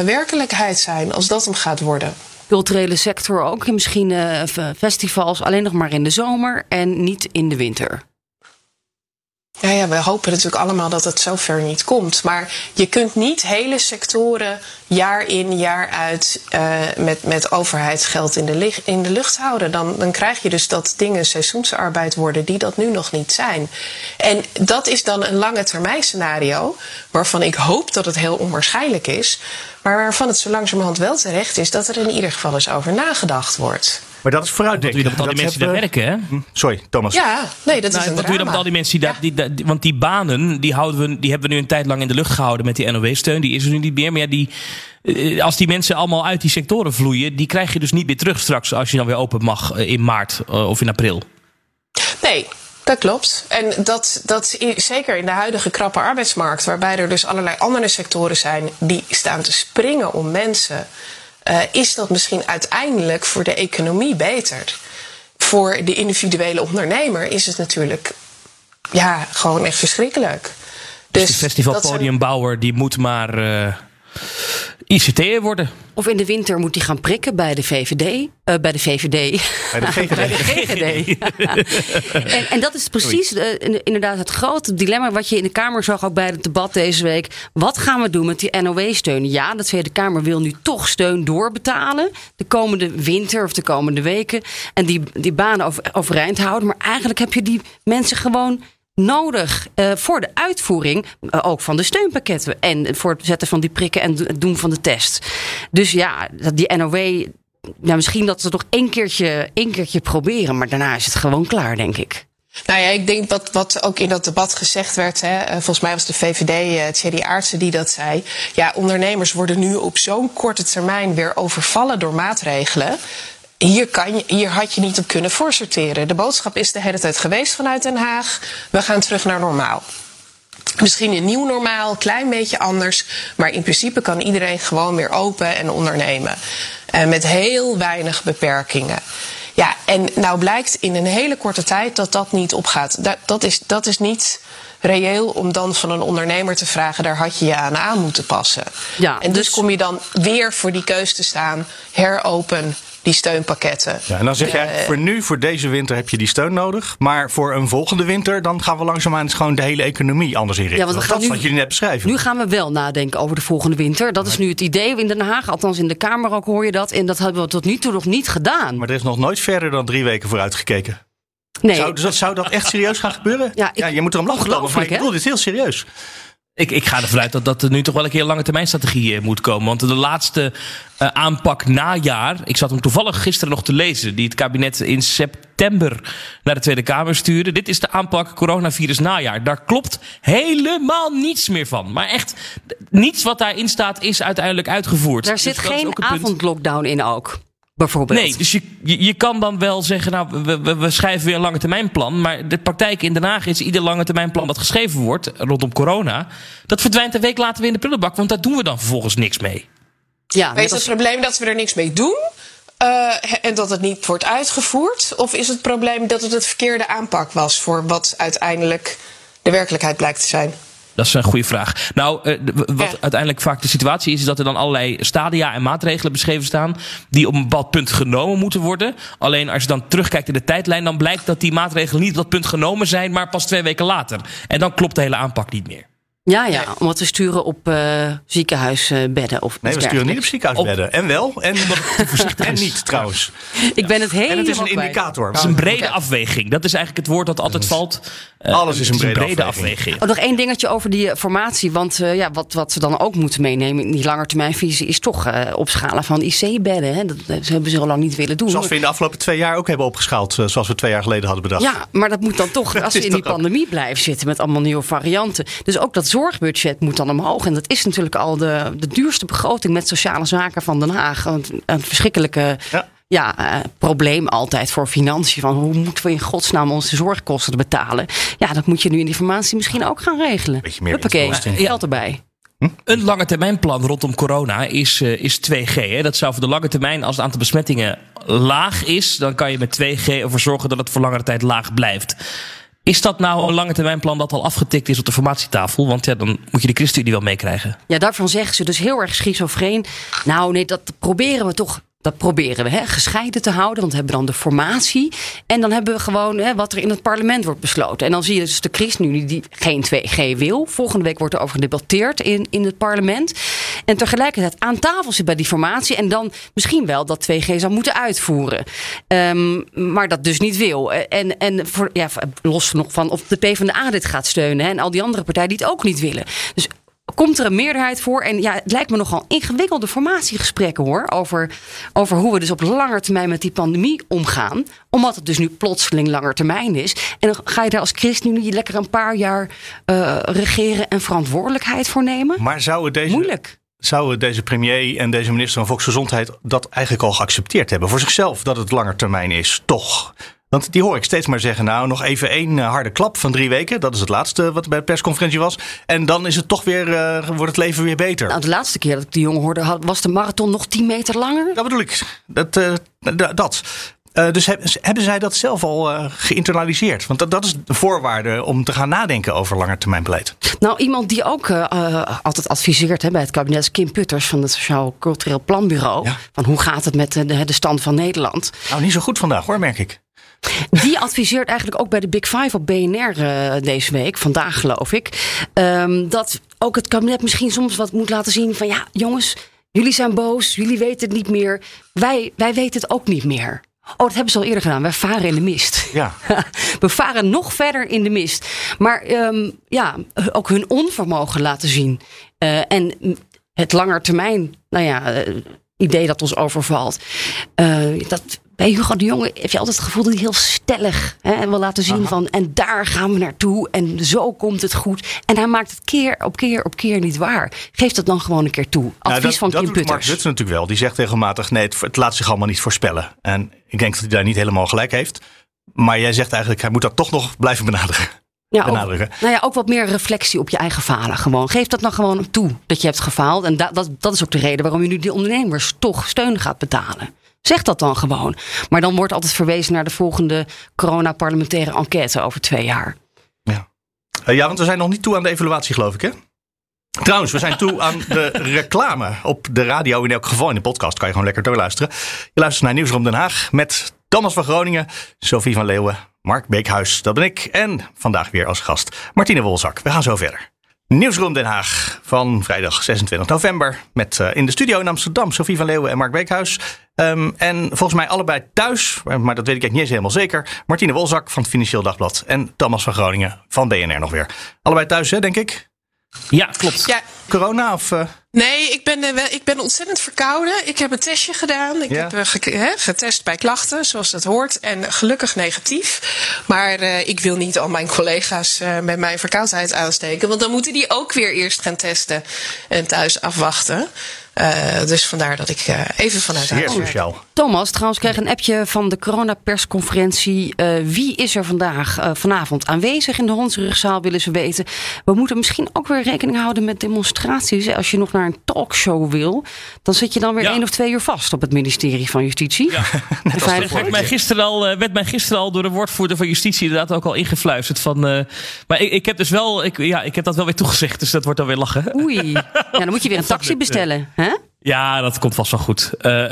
werkelijkheid zijn als dat hem gaat worden culturele sector ook. Misschien uh, festivals alleen nog maar in de zomer en niet in de winter. Ja, ja, we hopen natuurlijk allemaal dat het zover niet komt. Maar je kunt niet hele sectoren jaar in, jaar uit uh, met, met overheidsgeld in de, in de lucht houden. Dan, dan krijg je dus dat dingen seizoensarbeid worden die dat nu nog niet zijn. En dat is dan een lange termijn scenario, waarvan ik hoop dat het heel onwaarschijnlijk is. Maar waarvan het zo langzamerhand wel terecht is dat er in ieder geval eens over nagedacht wordt. Maar dat is vooruitdenken. Wat doe je dan met al die mensen die daar werken, hè? Hm, sorry, Thomas. Ja, nee, dat nou, is een Wat doe je dan met al die mensen die, daar, die, die, Want die banen, die, houden we, die hebben we nu een tijd lang in de lucht gehouden met die NOW-steun. Die is er nu niet meer. Maar ja, die, eh, als die mensen allemaal uit die sectoren vloeien, die krijg je dus niet meer terug straks als je dan weer open mag eh, in maart eh, of in april. Nee, dat klopt. En dat, dat zeker in de huidige krappe arbeidsmarkt, waarbij er dus allerlei andere sectoren zijn die staan te springen om mensen, uh, is dat misschien uiteindelijk voor de economie beter. Voor de individuele ondernemer is het natuurlijk ja, gewoon echt verschrikkelijk. Dus, dus de festivalpodiumbouwer die moet maar. Uh ICT'er worden. Of in de winter moet hij gaan prikken bij de VVD. Uh, eh, bij de VVD. Bij de GGD. bij de GGD. en, en, dat is precies uh, inderdaad het grote dilemma wat je in de Kamer zag ook bij het debat deze week. Wat gaan we doen met die NOW-steun? Ja, de Tweede Kamer wil nu toch steun doorbetalen. De komende winter of de komende weken. En die, die banen over, overeind houden. Maar eigenlijk heb je die mensen gewoon nodig uh, voor de uitvoering uh, ook van de steunpakketten. En voor het zetten van die prikken en het doen van de test. Dus ja, die NOW. Nou, misschien dat ze het nog één keertje, één keertje proberen, maar daarna is het gewoon klaar, denk ik. Nou ja, ik denk wat, wat ook in dat debat gezegd werd. Hè, eh, volgens mij was de VVD, Thierry Aartsen, die dat zei. Ja, ondernemers worden nu op zo'n korte termijn weer overvallen door maatregelen. Hier, kan je, hier had je niet op kunnen voorsorteren. De boodschap is de hele tijd geweest vanuit Den Haag. We gaan terug naar normaal. Misschien een nieuw normaal, klein beetje anders. Maar in principe kan iedereen gewoon weer open en ondernemen. En met heel weinig beperkingen. Ja, en nou blijkt in een hele korte tijd dat dat niet opgaat. Dat, dat, is, dat is niet reëel om dan van een ondernemer te vragen: daar had je je aan aan moeten passen. Ja, en dus, dus kom je dan weer voor die keus te staan: heropen die steunpakketten. Ja, en dan zeg jij, uh, voor nu, voor deze winter heb je die steun nodig. Maar voor een volgende winter, dan gaan we langzaamaan gewoon de hele economie anders inrichten. Ja, want we gaan dat is wat jullie net beschrijven. Nu gaan we wel nadenken over de volgende winter. Dat is nu het idee in Den Haag. Althans in de Kamer ook hoor je dat. En dat hebben we tot nu toe nog niet gedaan. Maar er is nog nooit verder dan drie weken vooruit gekeken. Nee. Zou, dus dat, zou dat echt serieus gaan gebeuren? Ja, ik, ja je moet er om lachen. Maar ik bedoel, dit is heel serieus. Ik, ik ga ervan uit dat, dat er nu toch wel een keer een lange termijn strategie eh, moet komen. Want de laatste uh, aanpak najaar, ik zat hem toevallig gisteren nog te lezen, die het kabinet in september naar de Tweede Kamer stuurde. Dit is de aanpak coronavirus najaar. Daar klopt helemaal niets meer van. Maar echt, niets wat daarin staat is uiteindelijk uitgevoerd. Daar zit dus geen avondlockdown in ook. Nee, dus je, je, kan dan wel zeggen, nou, we, we, we schrijven weer een lange termijnplan. Maar de praktijk in Den Haag is ieder lange termijnplan dat geschreven wordt rondom corona. Dat verdwijnt een week later weer in de prullenbak, want daar doen we dan vervolgens niks mee. Ja, maar is het probleem dat we er niks mee doen? Uh, en dat het niet wordt uitgevoerd? Of is het probleem dat het het verkeerde aanpak was voor wat uiteindelijk de werkelijkheid blijkt te zijn? Dat is een goede vraag. Nou, uh, wat uiteindelijk vaak de situatie is, is dat er dan allerlei stadia en maatregelen beschreven staan. die op een bepaald punt genomen moeten worden. Alleen als je dan terugkijkt in de tijdlijn, dan blijkt dat die maatregelen niet op dat punt genomen zijn, maar pas twee weken later. En dan klopt de hele aanpak niet meer. Ja, ja, omdat we sturen op uh, ziekenhuisbedden. Of nee, we sturen niet op ziekenhuisbedden. En wel. En, en niet trouwens. Ik ben het helemaal En het is een indicator. Het is een brede afweging. Dat is eigenlijk het woord dat altijd valt. Uh, Alles is een brede, brede afweging. afweging. Oh, nog één dingetje over die formatie. Want uh, ja, wat, wat ze dan ook moeten meenemen in die langetermijnvisie... is toch uh, opschalen van IC-bedden. Dat, dat hebben ze al lang niet willen doen. Zoals we in de afgelopen twee jaar ook hebben opgeschaald. zoals we twee jaar geleden hadden bedacht. Ja, maar dat moet dan toch, als we in die pandemie blijven zitten... met allemaal nieuwe varianten. Dus ook dat zorgbudget moet dan omhoog. En dat is natuurlijk al de, de duurste begroting met sociale zaken van Den Haag. Een, een verschrikkelijke ja. ja uh, probleem altijd voor financiën. Van hoe moeten we in godsnaam onze zorgkosten betalen? Ja, dat moet je nu in die formatie misschien ook gaan regelen. Beetje meer Huppakee, geld erbij. Hm? Een lange termijn plan rondom corona is, uh, is 2G. Hè? Dat zou voor de lange termijn, als het aantal besmettingen laag is, dan kan je met 2G ervoor zorgen dat het voor langere tijd laag blijft. Is dat nou een lange plan dat al afgetikt is op de formatietafel? Want ja, dan moet je de ChristenUnie wel meekrijgen. Ja, daarvan zeggen ze dus heel erg schizofreen. Nou nee, dat proberen we toch dat proberen we hè, gescheiden te houden. Want we hebben dan de formatie. En dan hebben we gewoon hè, wat er in het parlement wordt besloten. En dan zie je dus de ChristenUnie die geen 2G wil. Volgende week wordt er over gedebatteerd in, in het parlement. En tegelijkertijd aan tafel zit bij die formatie. En dan misschien wel dat 2G zou moeten uitvoeren. Um, maar dat dus niet wil. En, en voor, ja, los nog van of de PvdA dit gaat steunen. Hè, en al die andere partijen die het ook niet willen. Dus komt er een meerderheid voor. En ja, het lijkt me nogal ingewikkelde formatiegesprekken hoor. Over, over hoe we dus op lange termijn met die pandemie omgaan. Omdat het dus nu plotseling langer termijn is. En dan ga je daar als ChristenUnie lekker een paar jaar uh, regeren en verantwoordelijkheid voor nemen. Maar zou het deze. Moeilijk. Zouden deze premier en deze minister van Volksgezondheid dat eigenlijk al geaccepteerd hebben? Voor zichzelf dat het langer termijn is, toch? Want die hoor ik steeds maar zeggen, nou nog even één harde klap van drie weken. Dat is het laatste wat bij de persconferentie was. En dan is het toch weer, uh, wordt het leven weer beter. Nou, de laatste keer dat ik die jongen hoorde, was de marathon nog 10 meter langer. Dat bedoel ik. Dat. Uh, dat. Uh, dus hebben zij dat zelf al uh, geïnternaliseerd? Want dat, dat, is de voorwaarde om te gaan nadenken over langetermijnbeleid. Nou, iemand die ook uh, altijd adviseert hè, bij het kabinet is Kim Putters van het Sociaal Cultureel Planbureau. Ja. Van hoe gaat het met de, de stand van Nederland? Nou, niet zo goed vandaag hoor, merk ik. Die adviseert eigenlijk ook bij de Big Five op BNR uh, deze week, vandaag geloof ik, um, dat ook het kabinet misschien soms wat moet laten zien van ja, jongens, jullie zijn boos, jullie weten het niet meer, wij, wij weten het ook niet meer. Oh, dat hebben ze al eerder gedaan. Wij varen in de mist. Ja. We varen nog verder in de mist. Maar um, ja, ook hun onvermogen laten zien. Uh, en het langetermijn, nou ja, uh, idee dat ons overvalt. Uh, dat bij Hugo de Jonge heb je altijd het gevoel dat hij heel stellig hè, wil laten zien Aha. van en daar gaan we naartoe en zo komt het goed. En hij maakt het keer op keer op keer niet waar. Geef dat dan gewoon een keer toe. Advies nou, dat, van dat Kim Mark Putters. Rutte natuurlijk wel. Die zegt regelmatig nee, het, het laat zich allemaal niet voorspellen. En ik denk dat hij daar niet helemaal gelijk heeft. Maar jij zegt eigenlijk, hij moet dat toch nog blijven benaderen. Ja, ook, nou ja, ook wat meer reflectie op je eigen falen. Gewoon. Geef dat nou gewoon toe dat je hebt gefaald. En da dat, dat is ook de reden waarom je nu die ondernemers toch steun gaat betalen. Zeg dat dan gewoon. Maar dan wordt altijd verwezen naar de volgende corona-parlementaire enquête over twee jaar. Ja. Uh, ja, want we zijn nog niet toe aan de evaluatie, geloof ik, hè? Trouwens, we zijn toe aan de reclame. Op de radio in elk geval. In de podcast kan je gewoon lekker doorluisteren. Je luistert naar Nieuwsroom Den Haag met Thomas van Groningen, Sophie van Leeuwen, Mark Beekhuis, dat ben ik. En vandaag weer als gast Martine Wolzak. We gaan zo verder. Nieuwsroom Den Haag van vrijdag 26 november. Met uh, in de studio in Amsterdam Sophie van Leeuwen en Mark Beekhuis. Um, en volgens mij allebei thuis, maar dat weet ik eigenlijk niet eens helemaal zeker. Martine Wolzak van het Financieel Dagblad en Thomas van Groningen van BNR nog weer. Allebei thuis, hè, denk ik? Ja, klopt. Ja. Corona of... Uh... Nee, ik ben, uh, ik ben ontzettend verkouden. Ik heb een testje gedaan. Ik Ja. heb ge- hè, getest bij klachten, zoals dat hoort. En gelukkig negatief. Maar uh, ik wil niet al mijn collega's uh, met mijn verkoudheid aansteken. Want dan moeten die ook weer eerst gaan testen en thuis afwachten. Uh, dus vandaar dat ik uh, even vanuit Zeer huis sociaal. Thomas, trouwens, kreeg een appje van de coronapersconferentie. Uh, wie is er vandaag, uh, vanavond aanwezig in de Hondsrugzaal, willen ze weten. We moeten misschien ook weer rekening houden met demonstraties. hè. Als je nog naar een talkshow wil, dan zit je dan weer Ja. één of twee uur vast op het ministerie van Justitie. Ja. Dat werd mij, gisteren al, eh, werd mij gisteren al door de woordvoerder van Justitie inderdaad ook al ingefluisterd. Van, eh, maar ik, ik heb dus wel, ik, ja, ik heb dat wel weer toegezegd, dus dat wordt dan weer lachen. Oei, ja, dan moet je weer een taxi bestellen. Hè? Ja, dat komt vast wel goed. Uh,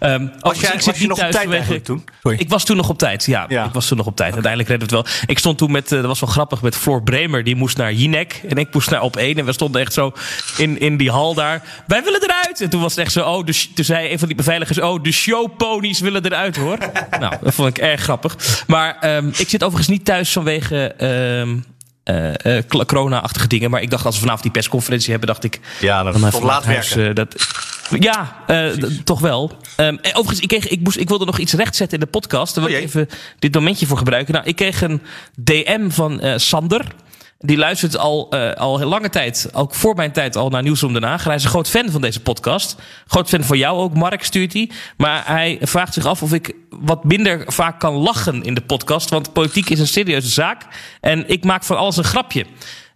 um, was, jij, ik was je nog op tijd vanwege... toen? Sorry. Ik was toen nog op tijd, ja, ja. Ik was toen nog op tijd. Uiteindelijk redden we het wel. Ik stond toen met, uh, dat was wel grappig, met Floor Bremer. Die moest naar Jinek en ik moest naar Op 1. En we stonden echt zo in, in die hal daar. Wij willen eruit! En toen was het echt zo, oh, dus, toen zei een van die beveiligers... Oh, de showponies willen eruit, hoor. nou, dat vond ik erg grappig. Maar um, ik zit overigens niet thuis vanwege... Um, uh, uh, corona-achtige dingen. Maar ik dacht, als we vanavond die persconferentie hebben, dacht ik... Ja, dan, dan laat huis, werken. Uh, dat, ja, toch wel. Um, overigens, ik, kreeg, ik, moest, ik wilde nog iets rechtzetten in de podcast. Daar wil ik oh even dit momentje voor gebruiken. Nou, ik kreeg een DM van Sander die luistert al, uh, al heel lange tijd, ook voor mijn tijd al naar Nieuwsroom Den Haag. Hij is een groot fan van deze podcast. Groot fan van jou ook, Mark stuurt hij. Maar hij vraagt zich af of ik wat minder vaak kan lachen in de podcast. Want politiek is een serieuze zaak. En ik maak van alles een grapje.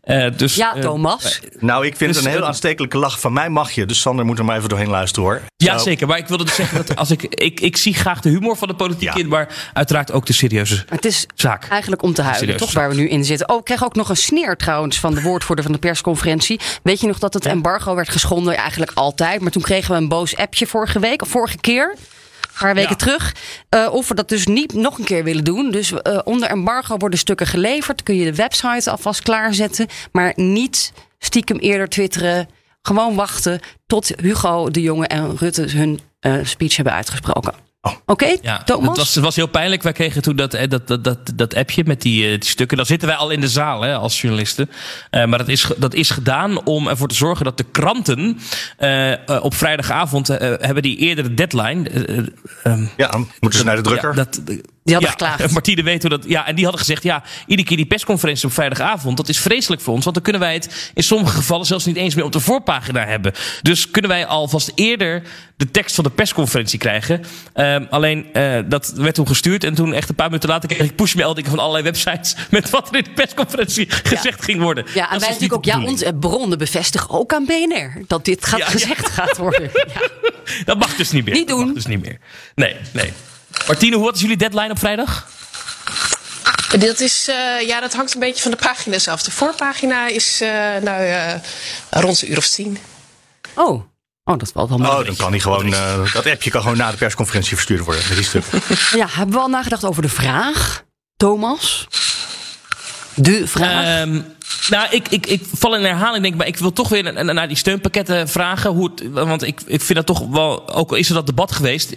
Uh, dus, ja, uh, Thomas. nou, ik vind dus, het een heel aanstekelijke lach. Van mij mag je. Dus Sander moet er maar even doorheen luisteren hoor. Ja, zeker. Maar ik wilde dus zeggen dat als ik, ik. Ik zie graag de humor van de politiek ja. in. Maar uiteraard ook de serieuze Het is zaak. eigenlijk om te huilen, toch? Waar we nu in zitten. Oh, ik kreeg ook nog een sneer trouwens van de woordvoerder van de persconferentie. Weet je nog dat het embargo werd geschonden? Eigenlijk altijd. Maar toen kregen we een boos appje vorige week. Of vorige keer paar weken terug. Uh, of we dat dus niet nog een keer willen doen. Dus uh, onder embargo worden stukken geleverd. Kun je de website alvast klaarzetten. Maar niet stiekem eerder twitteren. Gewoon wachten tot Hugo de Jonge en Rutte hun uh, speech hebben uitgesproken. Oh. Oké, okay, ja, Thomas? Het was, het was, heel pijnlijk. Wij kregen toen dat, dat, dat, dat, dat appje met die, die stukken. Dan zitten wij al in de zaal hè, als journalisten. Uh, maar dat is, dat is gedaan om ervoor te zorgen dat de kranten uh, op vrijdagavond uh, hebben die eerdere deadline. Um, ja, moeten ze naar de drukker. Ja, dat, die hadden ja, geklaagd. Martine weet hoe dat. Ja, en die hadden gezegd: ja, iedere keer die persconferentie op vrijdagavond. Dat is vreselijk voor ons. Want dan kunnen wij het in sommige gevallen zelfs niet eens meer op de voorpagina hebben. Dus kunnen wij alvast eerder de tekst van de persconferentie krijgen. Um, alleen uh, dat werd toen gestuurd. En toen echt een paar minuten later kreeg ik pushmeldingen van allerlei websites. met wat er in de persconferentie gezegd ging worden. Ja, en wij dus natuurlijk ook. Ja, onze bronnen bevestigen ook aan BNR dat dit gaat gezegd gaat worden. Dat mag dus niet meer. Niet doen. Dat mag dus niet meer. Nee, nee. Martine, hoe is jullie deadline op vrijdag? Dat, is, uh, ja, dat hangt een beetje van de pagina's af. De voorpagina is uh, nou, uh, rond een uur of tien. Oh. Oh, dat valt wel Oh, dan kan hij gewoon, dat appje kan gewoon na de persconferentie verstuurd worden. Met die stuk. ja, hebben we al nagedacht over de vraag, Thomas? De vraag? Um, nou, ik, ik, ik val in herhaling, denk maar ik wil toch weer naar die steunpakketten vragen. Want ik, ik vind dat toch wel, ook al is er dat debat geweest,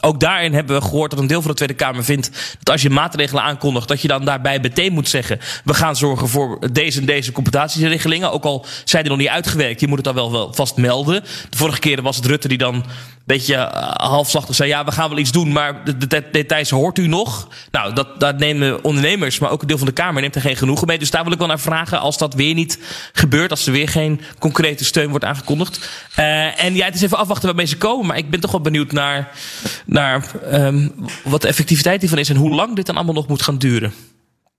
ook daarin hebben we gehoord dat een deel van de Tweede Kamer vindt dat als je maatregelen aankondigt, dat je dan daarbij meteen moet zeggen, we gaan zorgen voor deze en deze compensatieregelingen. Ook al zijn die nog niet uitgewerkt, je moet het dan wel, wel vast melden. De vorige keer was het Rutte die dan beetje uh, halfslachtig zei: ja, we gaan wel iets doen, maar de, de, de details hoort u nog. Nou, dat, dat nemen ondernemers, maar ook een deel van de Kamer neemt er geen genoegen mee. Dus daar wil ik wel naar vragen als dat weer niet gebeurt, als er weer geen concrete steun wordt aangekondigd. Uh, en ja, het is even afwachten waarmee ze komen, maar ik ben toch wel benieuwd naar, naar um, wat de effectiviteit hiervan is en hoe lang dit dan allemaal nog moet gaan duren.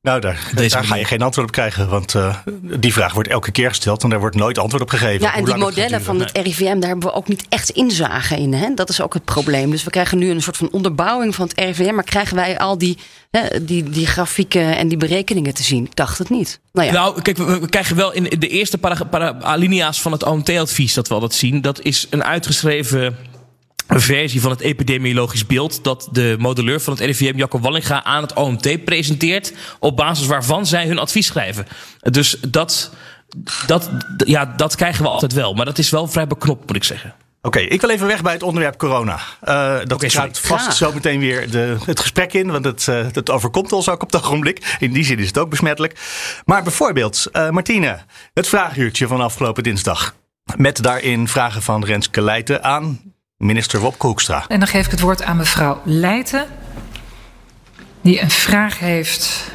Nou, daar, daar ga je geen antwoord op krijgen. Want uh, die vraag wordt elke keer gesteld en daar wordt nooit antwoord op gegeven. Ja, en die modellen van het RIVM, daar hebben we ook niet echt inzage in. Hè? Dat is ook het probleem. Dus we krijgen nu een soort van onderbouwing van het RIVM. Maar krijgen wij al die, hè, die, die grafieken en die berekeningen te zien? Ik dacht het niet. Nou, ja. nou kijk, we, krijgen wel in de eerste para, para, alinea's van het OMT-advies dat we al dat zien. Dat is een uitgeschreven een versie van het epidemiologisch beeld dat de modelleur van het RIVM, Jacco Wallinga, aan het OMT presenteert, op basis waarvan zij hun advies schrijven. Dus dat, dat, ja, dat krijgen we altijd wel. Maar dat is wel vrij beknopt, moet ik zeggen. Oké, ik wil even weg bij het onderwerp corona. Uh, dat okay, gaat vast zo meteen weer de, het gesprek in, want het, uh, het overkomt ons ook op het ogenblik. In die zin is het ook besmettelijk. Maar bijvoorbeeld, uh, Martine, het vraaguurtje van afgelopen dinsdag. Met daarin vragen van Renske Leijten aan Minister Wopke Hoekstra. En dan geef ik het woord aan mevrouw Leijten, die een vraag heeft.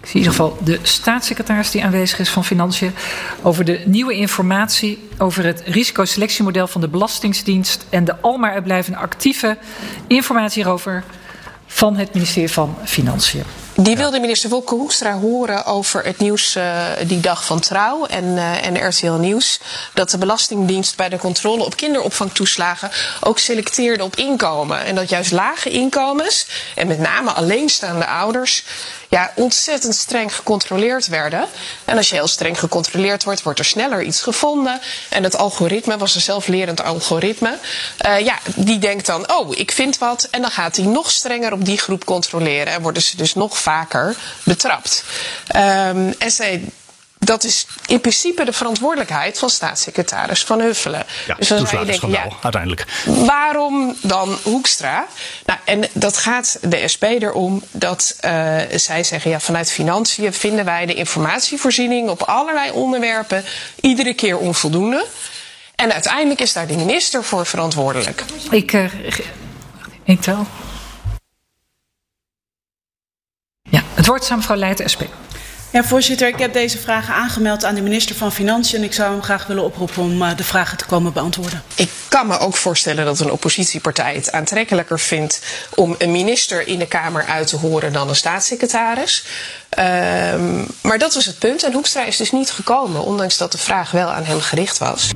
Ik zie in ieder geval de staatssecretaris die aanwezig is van Financiën. over de nieuwe informatie over het risicoselectiemodel van de Belastingdienst. en de almaar uitblijvende actieve informatie hierover van het ministerie van Financiën. Die wilde minister Wolke Hoekstra horen over het nieuws uh, die dag van Trouw en, uh, en RTL Nieuws. Dat de Belastingdienst bij de controle op kinderopvangtoeslagen ook selecteerde op inkomen. En dat juist lage inkomens en met name alleenstaande ouders ja, ontzettend streng gecontroleerd werden. En als je heel streng gecontroleerd wordt, wordt er sneller iets gevonden. En het algoritme was een zelflerend algoritme. Uh, ja, die denkt dan, oh, ik vind wat. En dan gaat hij nog strenger op die groep controleren. En worden ze dus nog vaker betrapt. Um, en zij dat is in principe de verantwoordelijkheid van staatssecretaris Van Huffelen. Ja, dus dan zou je denken, ja, uiteindelijk. Waarom dan Hoekstra? Nou, en dat gaat de SP erom dat uh, zij zeggen, ja, vanuit financiën vinden wij de informatievoorziening op allerlei onderwerpen iedere keer onvoldoende. En uiteindelijk is daar de minister voor verantwoordelijk. Ik, uh, ik tel. Ja, het woord aan mevrouw Leijten, SP. Ja, voorzitter, ik heb deze vragen aangemeld aan de minister van Financiën en ik zou hem graag willen oproepen om uh, de vragen te komen beantwoorden. Ik kan me ook voorstellen dat een oppositiepartij het aantrekkelijker vindt om een minister in de Kamer uit te horen dan een staatssecretaris. Um, maar dat was het punt. En Hoekstra is dus niet gekomen, ondanks dat de vraag wel aan hem gericht was.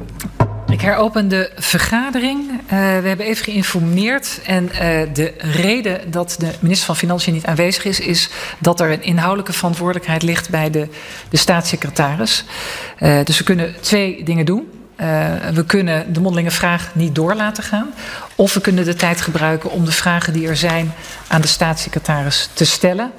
Ik heropen de vergadering. Uh, we hebben even geïnformeerd. En uh, de reden dat de minister van Financiën niet aanwezig is, is dat er een inhoudelijke verantwoordelijkheid ligt bij de, de staatssecretaris. Uh, dus we kunnen twee dingen doen. we kunnen de mondelinge vraag niet door laten gaan. Of we kunnen de tijd gebruiken om de vragen die er zijn aan de staatssecretaris te stellen.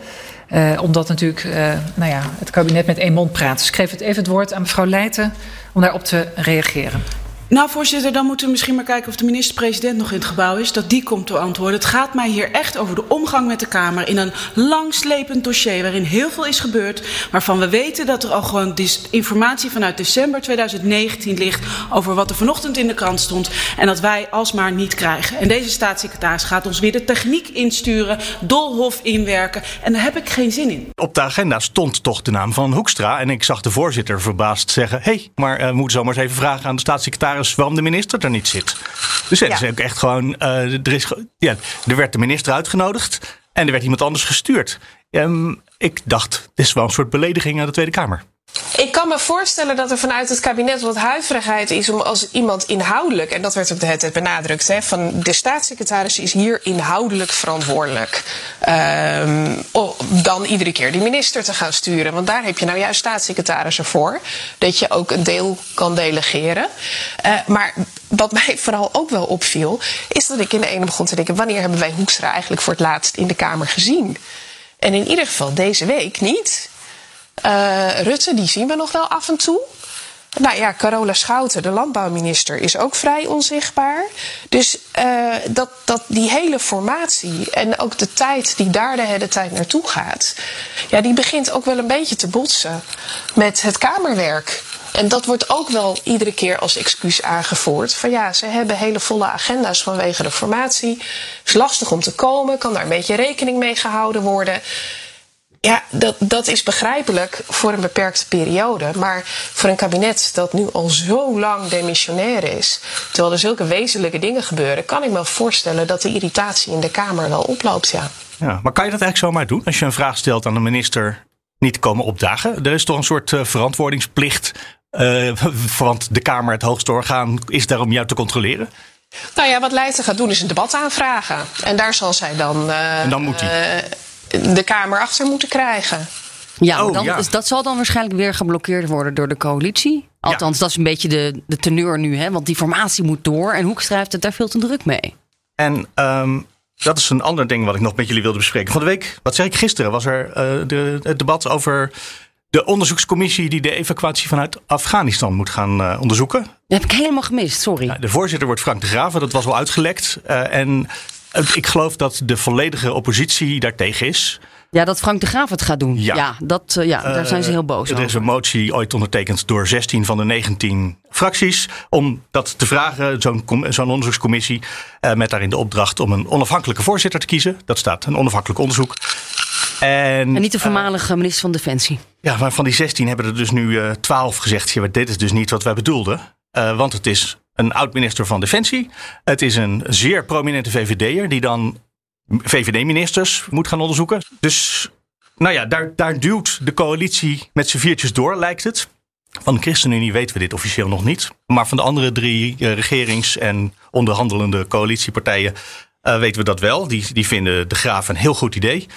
Uh, omdat natuurlijk uh, nou ja, het kabinet met één mond praat. Dus ik geef het even het woord aan mevrouw Leijten om daarop te reageren. Nou, voorzitter, dan moeten we misschien maar kijken of de minister-president nog in het gebouw is. Dat die komt te antwoorden. Het gaat mij hier echt over de omgang met de Kamer in een langslepend dossier waarin heel veel is gebeurd. Waarvan we weten dat er al gewoon informatie vanuit december 2019 ligt over wat er vanochtend in de krant stond. En dat wij alsmaar niet krijgen. En deze staatssecretaris gaat ons weer de techniek insturen, dolhof inwerken. En daar heb ik geen zin in. Op de agenda stond toch de naam van Hoekstra. En ik zag de voorzitter verbaasd zeggen: hé, hey, maar uh, we moeten zomaar eens even vragen aan de staatssecretaris waarom de minister er niet zit. Dus het ja. is ook echt gewoon. Uh, er, is, ja, er werd de minister uitgenodigd en er werd iemand anders gestuurd. Um, ik dacht, dit is wel een soort belediging aan de Tweede Kamer. Ik kan me voorstellen dat er vanuit het kabinet wat huiverigheid is om als iemand inhoudelijk, en dat werd ook de tijd benadrukt, hè, van de staatssecretaris is hier inhoudelijk verantwoordelijk. Um, dan iedere keer die minister te gaan sturen. Want daar heb je nou juist staatssecretarissen voor. Dat je ook een deel kan delegeren. Uh, maar wat mij vooral ook wel opviel, is dat ik in de ene begon te denken: wanneer hebben wij Hoekstra eigenlijk voor het laatst in de Kamer gezien? En in ieder geval deze week niet. Uh, Rutte, die zien we nog wel af en toe. Nou ja, Carola Schouten, de landbouwminister, is ook vrij onzichtbaar. Dus uh, dat, dat die hele formatie en ook de tijd die daar de hele tijd naartoe gaat, ja, die begint ook wel een beetje te botsen met het Kamerwerk. En dat wordt ook wel iedere keer als excuus aangevoerd. Van ja, ze hebben hele volle agenda's vanwege de formatie. Is lastig om te komen, kan daar een beetje rekening mee gehouden worden. Ja, dat, dat is begrijpelijk voor een beperkte periode. Maar voor een kabinet dat nu al zo lang demissionair is, terwijl er zulke wezenlijke dingen gebeuren, kan ik me voorstellen dat de irritatie in de Kamer wel oploopt. Ja. Ja, maar kan je dat eigenlijk zomaar doen? Als je een vraag stelt aan de minister, niet komen opdagen? Er is toch een soort uh, verantwoordingsplicht, uh, want de Kamer, het hoogste orgaan, is daar om jou te controleren? Nou ja, wat Leijten gaat doen is een debat aanvragen. En daar zal zij dan. Uh, en dan moet hij de Kamer achter moeten krijgen. Ja, oh, dan, ja. Dus dat zal dan waarschijnlijk weer geblokkeerd worden door de coalitie. Althans, ja. dat is een beetje de, de teneur nu, hè? want die formatie moet door en Hoekstra heeft het daar veel te druk mee. En um, dat is een ander ding wat ik nog met jullie wilde bespreken. Van de week, wat zei ik gisteren, was er uh, de, het debat over de onderzoekscommissie die de evacuatie vanuit Afghanistan moet gaan uh, onderzoeken. Dat heb ik helemaal gemist, sorry. Ja, de voorzitter wordt Frank de Graven, dat was al uitgelekt. Uh, en ik geloof dat de volledige oppositie daartegen is. Ja, dat Frank de Graaf het gaat doen. Ja, ja dat, uh, ja daar zijn ze heel boos uh, Er is een motie ooit ondertekend door 16 van de 19 fracties. om dat te vragen, zo'n zo'n onderzoekscommissie. Uh, met daarin de opdracht om een onafhankelijke voorzitter te kiezen. Dat staat, een onafhankelijk onderzoek. En, en niet de voormalige minister van Defensie. Ja, maar van die 16 hebben er dus nu 12 gezegd. Ja, dit is dus niet wat wij bedoelden. want het is een oud-minister van Defensie. Het is een zeer prominente VVD'er die dan VVD-ministers moet gaan onderzoeken. Dus nou ja, daar, daar duwt de coalitie met z'n viertjes door, lijkt het. Van de ChristenUnie weten we dit officieel nog niet. Maar van de andere drie uh, regerings- en onderhandelende coalitiepartijen uh, weten we dat wel. Die, die vinden de Graaf een heel goed idee.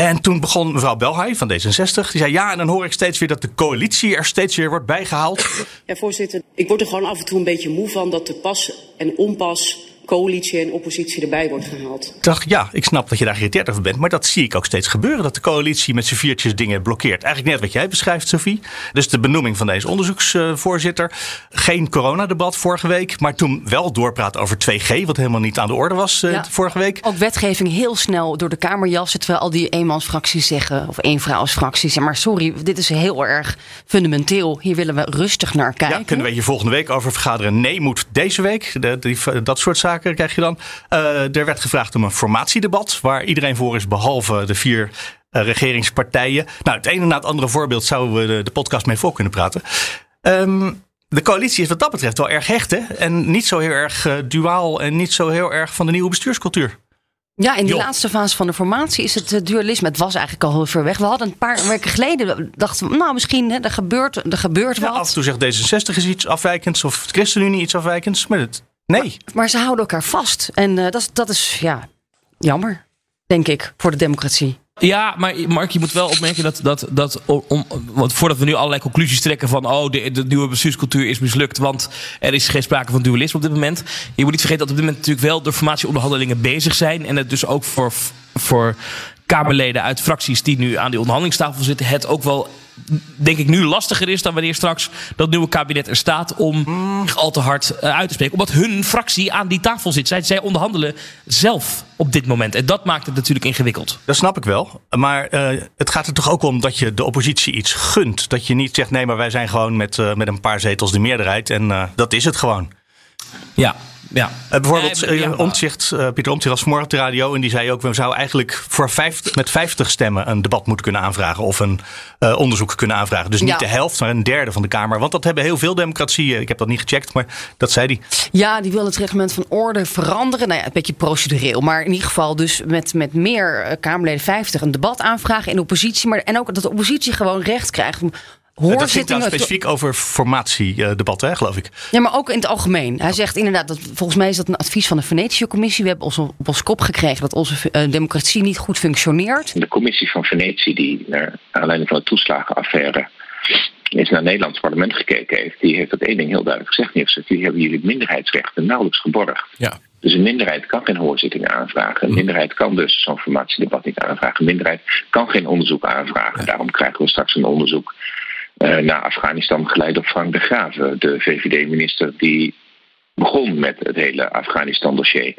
En toen begon mevrouw Belhaai van D66. Die zei ja, en dan hoor ik steeds weer dat de coalitie er steeds weer wordt bijgehaald. Ja, voorzitter, ik word er gewoon af en toe een beetje moe van dat de pas en onpas coalitie en oppositie erbij wordt gehaald. Ik dacht, ja, ik snap dat je daar geïrriteerd over bent. Maar dat zie ik ook steeds gebeuren. Dat de coalitie met z'n viertjes dingen blokkeert. Eigenlijk net wat jij beschrijft, Sophie. Dus de benoeming van deze onderzoeksvoorzitter. Geen coronadebat vorige week. Maar toen wel doorpraat over 2G. Wat helemaal niet aan de orde was Ja. vorige week. Ook wetgeving heel snel door de Kamer jassen. Terwijl al die eenmansfracties zeggen, of eenvrouwsfracties. Maar sorry, dit is heel erg fundamenteel. Hier willen we rustig naar kijken. Ja, kunnen we hier volgende week over vergaderen. Nee, moet deze week. De, die, dat soort zaken krijg je dan. Eh, er werd gevraagd om een formatiedebat. Waar iedereen voor is, behalve de vier eh, regeringspartijen. Nou, het ene na het andere voorbeeld zouden we de, de podcast mee voor kunnen praten. Ehm, de coalitie is wat dat betreft wel erg hecht. Hè? En niet zo heel erg eh, duaal en niet zo heel erg van de nieuwe bestuurscultuur. Ja, in die laatste fase van de formatie is het dualisme. Het was eigenlijk al heel ver weg. We hadden een paar weken geleden dachten we, nou misschien hè, er gebeurt, er gebeurt Ja, af wat. en toe zegt D66 is iets afwijkends of de ChristenUnie iets afwijkends. Maar het, nee. Maar ze houden elkaar vast. En eh, dat, is- dat is ja, jammer, denk ik, voor de democratie. Ja, maar Mark, je moet wel opmerken dat, dat, dat om- want voordat we nu allerlei conclusies trekken van oh, de, de nieuwe bestuurscultuur is mislukt, want er is geen sprake van dualisme op dit moment. Je moet niet vergeten dat op dit moment natuurlijk wel de formatieonderhandelingen bezig zijn en het dus ook voor, voor Kamerleden uit fracties die nu aan die onderhandelingstafel zitten, het ook wel denk ik nu lastiger is dan wanneer straks dat nieuwe kabinet er staat om zich al te hard eh, uit te spreken. Omdat hun fractie aan die tafel zit. Zij, zij onderhandelen zelf op dit moment. En dat maakt het natuurlijk ingewikkeld. Dat snap ik wel. Maar eh, het gaat er toch ook om dat je de oppositie iets gunt. Dat je niet zegt, nee, maar wij zijn gewoon met, eh, met een paar zetels de meerderheid. En dat is het gewoon. Ja, ja. Eh, bijvoorbeeld Nee, ja. eh, Omtzigt, eh, Pieter Omtzigt was vanmorgen op de radio. En die zei ook, we zouden eigenlijk voor 50, met 50 stemmen een debat moeten kunnen aanvragen. Of een eh, onderzoek kunnen aanvragen. Dus niet Ja. de helft, maar een derde van de Kamer. Want dat hebben heel veel democratieën. Ik heb dat niet gecheckt, maar dat zei hij. Ja, die wil het reglement van orde veranderen. Nou ja, een beetje procedureel. Maar in ieder geval dus met, met meer eh, Kamerleden 50 een debat aanvragen in de oppositie. Maar, en ook dat de oppositie gewoon recht krijgt. om dat ging Hoorzittingen. trouwens specifiek over formatiedebatten, hè, geloof ik. Ja, maar ook in het algemeen. Hij zegt inderdaad, dat, volgens mij is dat een advies van de Venetië-commissie. We hebben ons op ons kop gekregen dat onze eh, democratie niet goed functioneert. De commissie van Venetië, die naar aanleiding van de toeslagenaffaire is naar het Nederlands parlement gekeken heeft, die heeft dat één ding heel duidelijk gezegd. Die heeft gezegd, jullie hebben jullie minderheidsrechten nauwelijks geborgd. Ja. Dus een minderheid kan geen hoorzittingen aanvragen. Een minderheid kan dus zo'n formatiedebat niet aanvragen. Een minderheid kan geen onderzoek aanvragen. Daarom krijgen we straks een onderzoek naar Afghanistan geleid door Frank de Graven, de VVD-minister die begon met het hele Afghanistan-dossier.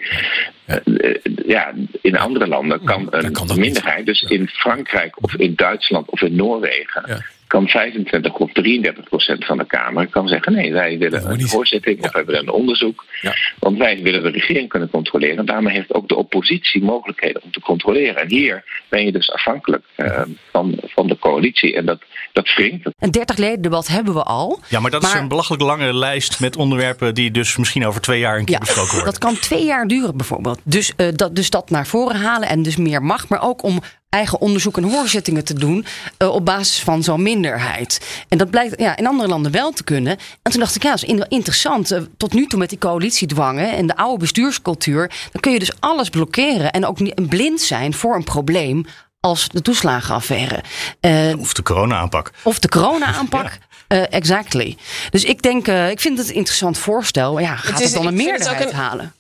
Eh, eh, ja, in andere landen kan een kan dat niet. minderheid, dus in Frankrijk of in Duitsland of in Noorwegen, kan 25 of 33 procent van de Kamer kan zeggen: nee, wij willen een hoorzitting of wij willen een onderzoek. Ja. Want wij willen de regering kunnen controleren. En daarmee heeft ook de oppositie mogelijkheden om te controleren. En hier ben je dus afhankelijk eh, van, van de coalitie. En dat, dat wringt. Een 30 leden debat hebben we al. Ja, maar dat is een belachelijk lange lijst met onderwerpen die dus misschien over twee jaar een keer Ja, besproken worden. dat kan twee jaar duren bijvoorbeeld. Dus, eh, dat, dus dat naar voren halen en dus meer macht. Maar ook om eigen onderzoek en hoorzittingen te doen eh, op basis van zo'n minderheid. En dat blijkt ja, in andere landen wel te kunnen. En toen dacht ik, ja, dat is in- interessant. Eh, tot nu toe met die coalitiedwangen en de oude bestuurscultuur... dan kun je dus alles blokkeren en ook niet blind zijn voor een probleem... als de toeslagenaffaire. Eh, Of de corona-aanpak. of de corona-aanpak. Eh, exactly. Dus ik denk, eh, ik vind het een interessant voorstel. Ja, gaat het, is- dan een meerderheid een- halen?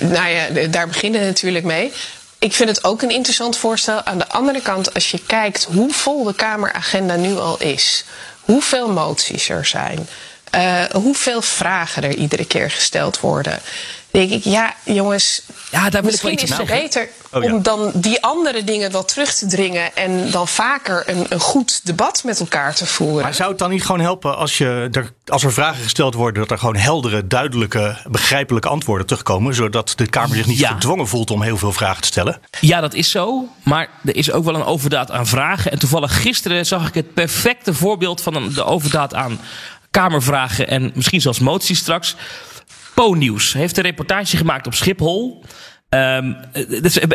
Nou ja, daar beginnen we natuurlijk mee. Ik vind het ook een interessant voorstel. Aan de andere kant, als je kijkt hoe vol de Kameragenda nu al is, hoeveel moties er zijn, eh, hoeveel vragen er iedere keer gesteld worden, denk ik, ja, jongens, Ja, daar wil ik wel misschien iets is het beter Oh, ja. om dan die andere dingen wel terug te dringen en dan vaker een, een goed debat met elkaar te voeren. Maar zou het dan niet gewoon helpen als, je er, als er vragen gesteld worden, dat er gewoon heldere, duidelijke, begrijpelijke antwoorden terugkomen, zodat de Kamer zich niet Ja. gedwongen voelt om heel veel vragen te stellen? Ja, dat is zo. Maar er is ook wel een overdaad aan vragen. En toevallig gisteren zag ik het perfecte voorbeeld van een, de overdaad aan Kamervragen en misschien zelfs moties straks. Po-nieuws heeft een reportage gemaakt op Schiphol. Um,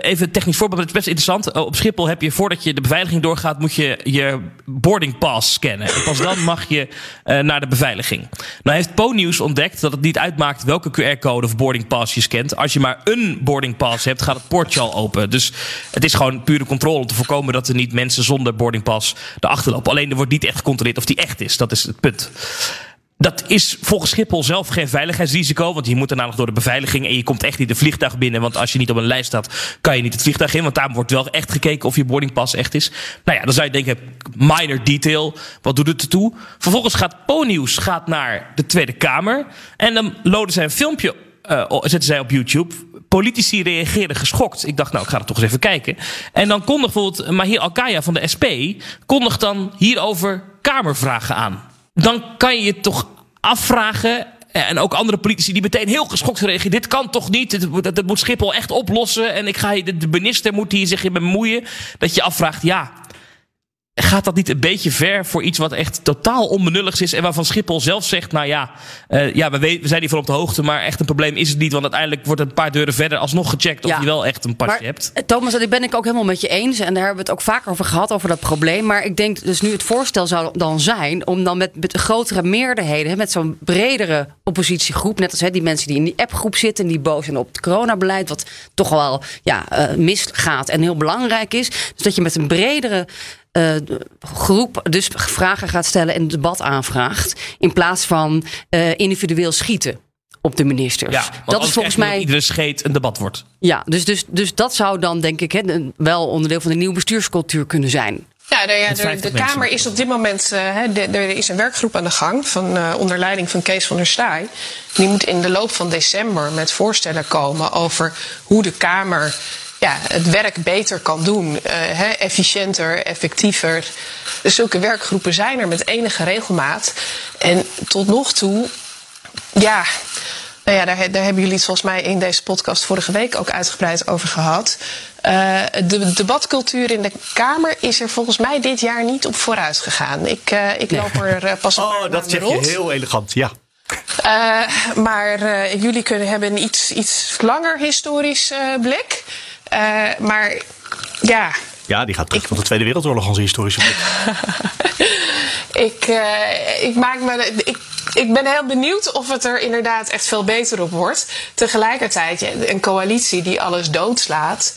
even technisch voorbeeld, het is best interessant. Op Schiphol heb je, voordat je de beveiliging doorgaat, moet je je boarding pass scannen. En pas dan mag je uh, naar de beveiliging. Nou heeft Po-nieuws ontdekt dat het niet uitmaakt welke QR-code of boarding pass je scant. Als je maar een boarding pass hebt, gaat het poortje al open. Dus het is gewoon pure controle om te voorkomen dat er niet mensen zonder boarding pass erachter lopen. Alleen er wordt niet echt gecontroleerd of die echt is. Dat is het punt. Dat is volgens Schiphol zelf geen veiligheidsrisico. Want je moet daarna nog door de beveiliging. En je komt echt niet de vliegtuig binnen. Want als je niet op een lijst staat, kan je niet het vliegtuig in. Want daar wordt wel echt gekeken of je boardingpas echt is. Nou ja, dan zou je denken, minor detail. Wat doet het ertoe? Vervolgens gaat Po-nieuws gaat naar de Tweede Kamer. En dan loden zij een filmpje, uh, zetten zij op YouTube. Politici reageerden geschokt. Ik dacht, nou, ik ga er toch eens even kijken. En dan kondigt bijvoorbeeld Mahir Alkaya van de SP... kondigt dan hierover Kamervragen aan dan kan je je toch afvragen. En ook andere politici die meteen heel geschokt reageren. Dit kan toch niet? Dat, dat moet Schiphol echt oplossen. En ik ga, de minister moet hier zich in bemoeien. Dat je afvraagt, ja, Gaat dat niet een beetje ver voor iets wat echt totaal onbenulligs is en waarvan Schiphol zelf zegt, nou ja, uh, ja we, we zijn hiervan op de hoogte, maar echt een probleem is het niet, want uiteindelijk wordt een paar deuren verder alsnog gecheckt of ja. je wel echt een pasje hebt. Eh, Thomas, dat ben ik ook helemaal met je eens en daar hebben we het ook vaker over gehad, over dat probleem. Maar ik denk dus nu het voorstel zou dan zijn om dan met, met grotere meerderheden, met zo'n bredere oppositiegroep, net als hè, die mensen die in die appgroep zitten, die boos zijn op het coronabeleid, wat toch wel ja, uh, misgaat en heel belangrijk is. Dus dat je met een bredere uh, groep dus vragen gaat stellen en een debat aanvraagt. In plaats van uh, individueel schieten op de ministers. Ja, dat is volgens mij. iedere scheet een debat wordt. Ja, dus, dus, dus dat zou dan denk ik hè, wel onderdeel van de nieuwe bestuurscultuur kunnen zijn. Ja, de, ja, de, de Kamer is op dit moment. Uh, er is een werkgroep aan de gang. Van, uh, onder leiding van Kees van der Staaij. Die moet in de loop van december met voorstellen komen over hoe de Kamer ja, het werk beter kan doen. Uh, hè, efficiënter, effectiever. Dus zulke werkgroepen zijn er met enige regelmaat. En tot nog toe, ja. Nou ja, daar, daar hebben jullie het volgens mij in deze podcast vorige week ook uitgebreid over gehad. Uh, de debatcultuur in de Kamer is er volgens mij dit jaar niet op vooruit gegaan. Ik, uh, ik loop er uh, pas op. Oh, dat zeg je heel elegant, ja. Maar jullie kunnen hebben een iets, iets langer historisch blik. Uh, maar ja. Ja, die gaat terug van de Tweede Wereldoorlog, onze historische blik. ik, uh, ik maak me. Ik, ik ben heel benieuwd of het er inderdaad echt veel beter op wordt. Tegelijkertijd, een coalitie die alles doodslaat,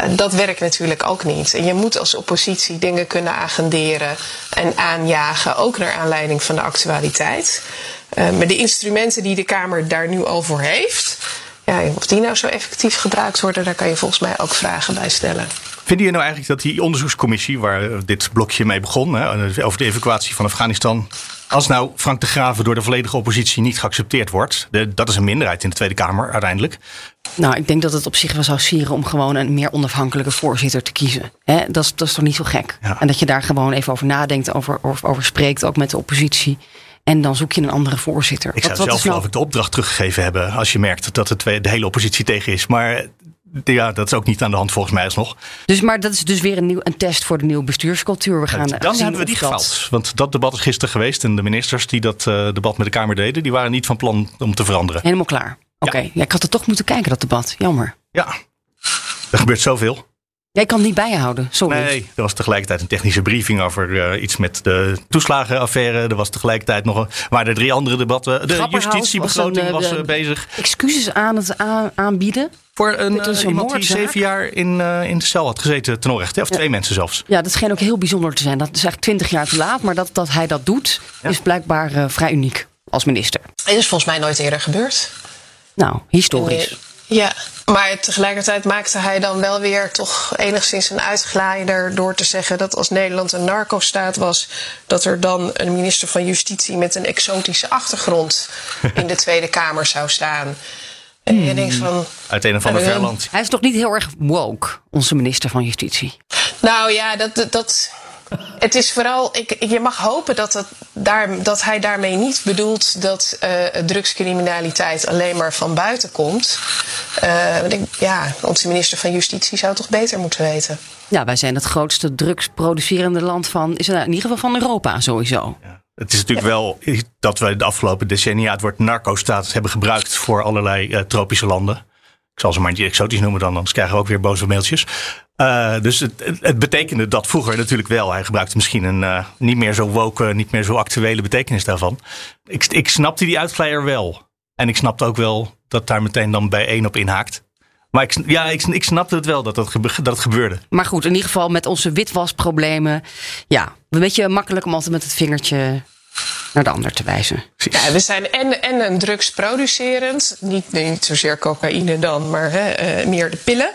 uh, dat werkt natuurlijk ook niet. En je moet als oppositie dingen kunnen agenderen en aanjagen, ook naar aanleiding van de actualiteit. Maar de instrumenten die de Kamer daar nu over heeft, ja, of die nou zo effectief gebruikt worden, daar kan je volgens mij ook vragen bij stellen. Vinden je nou eigenlijk dat die onderzoekscommissie, waar dit blokje mee begon, hè, over de evacuatie van Afghanistan, als nou Frank de Graven door de volledige oppositie niet geaccepteerd wordt, de, dat is een minderheid in de Tweede Kamer uiteindelijk. Nou, ik denk dat het op zich wel zou sieren om gewoon een meer onafhankelijke voorzitter te kiezen. Hè? Dat, is, dat is toch niet zo gek? Ja. En dat je daar gewoon even over nadenkt, over, over, over spreekt, ook met de oppositie. En dan zoek je een andere voorzitter. Ik zou wat, wat zelf nou... geloof ik de opdracht teruggegeven hebben. Als je merkt dat het de hele oppositie tegen is. Maar ja, dat is ook niet aan de hand volgens mij alsnog. Dus, maar dat is dus weer een, nieuw, een test voor de nieuwe bestuurscultuur. We gaan dan hebben we die gefaald. Want dat debat is gisteren geweest. En de ministers die dat uh, debat met de Kamer deden... die waren niet van plan om te veranderen. Helemaal klaar. Oké, okay. ja. ja, ik had er toch moeten kijken, dat debat. Jammer. Ja, er gebeurt zoveel. Jij kan het niet bijhouden, sorry. Nee, er was tegelijkertijd een technische briefing over uh, iets met de toeslagenaffaire. Er was tegelijkertijd nog een, waren er drie andere debatten. De justitiebegroting was, een, was uh, bezig. Excuses aan het aanbieden. Voor een, uh, iemand die zeven jaar in, in de cel had gezeten ten onrechte. Of ja. twee mensen zelfs. Ja, dat scheen ook heel bijzonder te zijn. Dat is eigenlijk twintig jaar te laat. Maar dat, dat hij dat doet, ja. is blijkbaar vrij uniek als minister. Het is volgens mij nooit eerder gebeurd. Nou, historisch. Ja, maar tegelijkertijd maakte hij dan wel weer toch enigszins een uitglijder door te zeggen dat als Nederland een narco-staat was, dat er dan een minister van Justitie met een exotische achtergrond in de Tweede Kamer zou staan. En je denkt van. Uit een of ander ver land. Hij is toch niet heel erg woke, onze minister van Justitie? Nou ja, dat. dat het is vooral, ik, je mag hopen dat, het daar, dat hij daarmee niet bedoelt dat uh, drugscriminaliteit alleen maar van buiten komt. Uh, ik, ja, onze minister van Justitie zou het toch beter moeten weten. Ja, wij zijn het grootste drugsproducerende land van, is in ieder geval van Europa sowieso. Ja. Het is natuurlijk ja. wel dat we de afgelopen decennia het woord narco-status hebben gebruikt voor allerlei uh, tropische landen. Ik zal ze maar niet exotisch noemen dan, anders krijgen we ook weer boze mailtjes. Uh, dus het, het, betekende dat vroeger natuurlijk wel. Hij gebruikte misschien een uh, niet meer zo woke, niet meer zo actuele betekenis daarvan. Ik, ik snapte die uitvleier wel. En ik snapte ook wel dat daar meteen dan bij één op inhaakt. Maar ik, ja, ik, ik snapte het wel dat, dat, dat gebeurde. Maar goed, in ieder geval met onze witwasproblemen. Ja, een beetje makkelijk om altijd met het vingertje naar de ander te wijzen. Ja, we zijn en, en een drugsproducerend, niet, niet zozeer cocaïne dan, maar hè, uh, meer de pillen.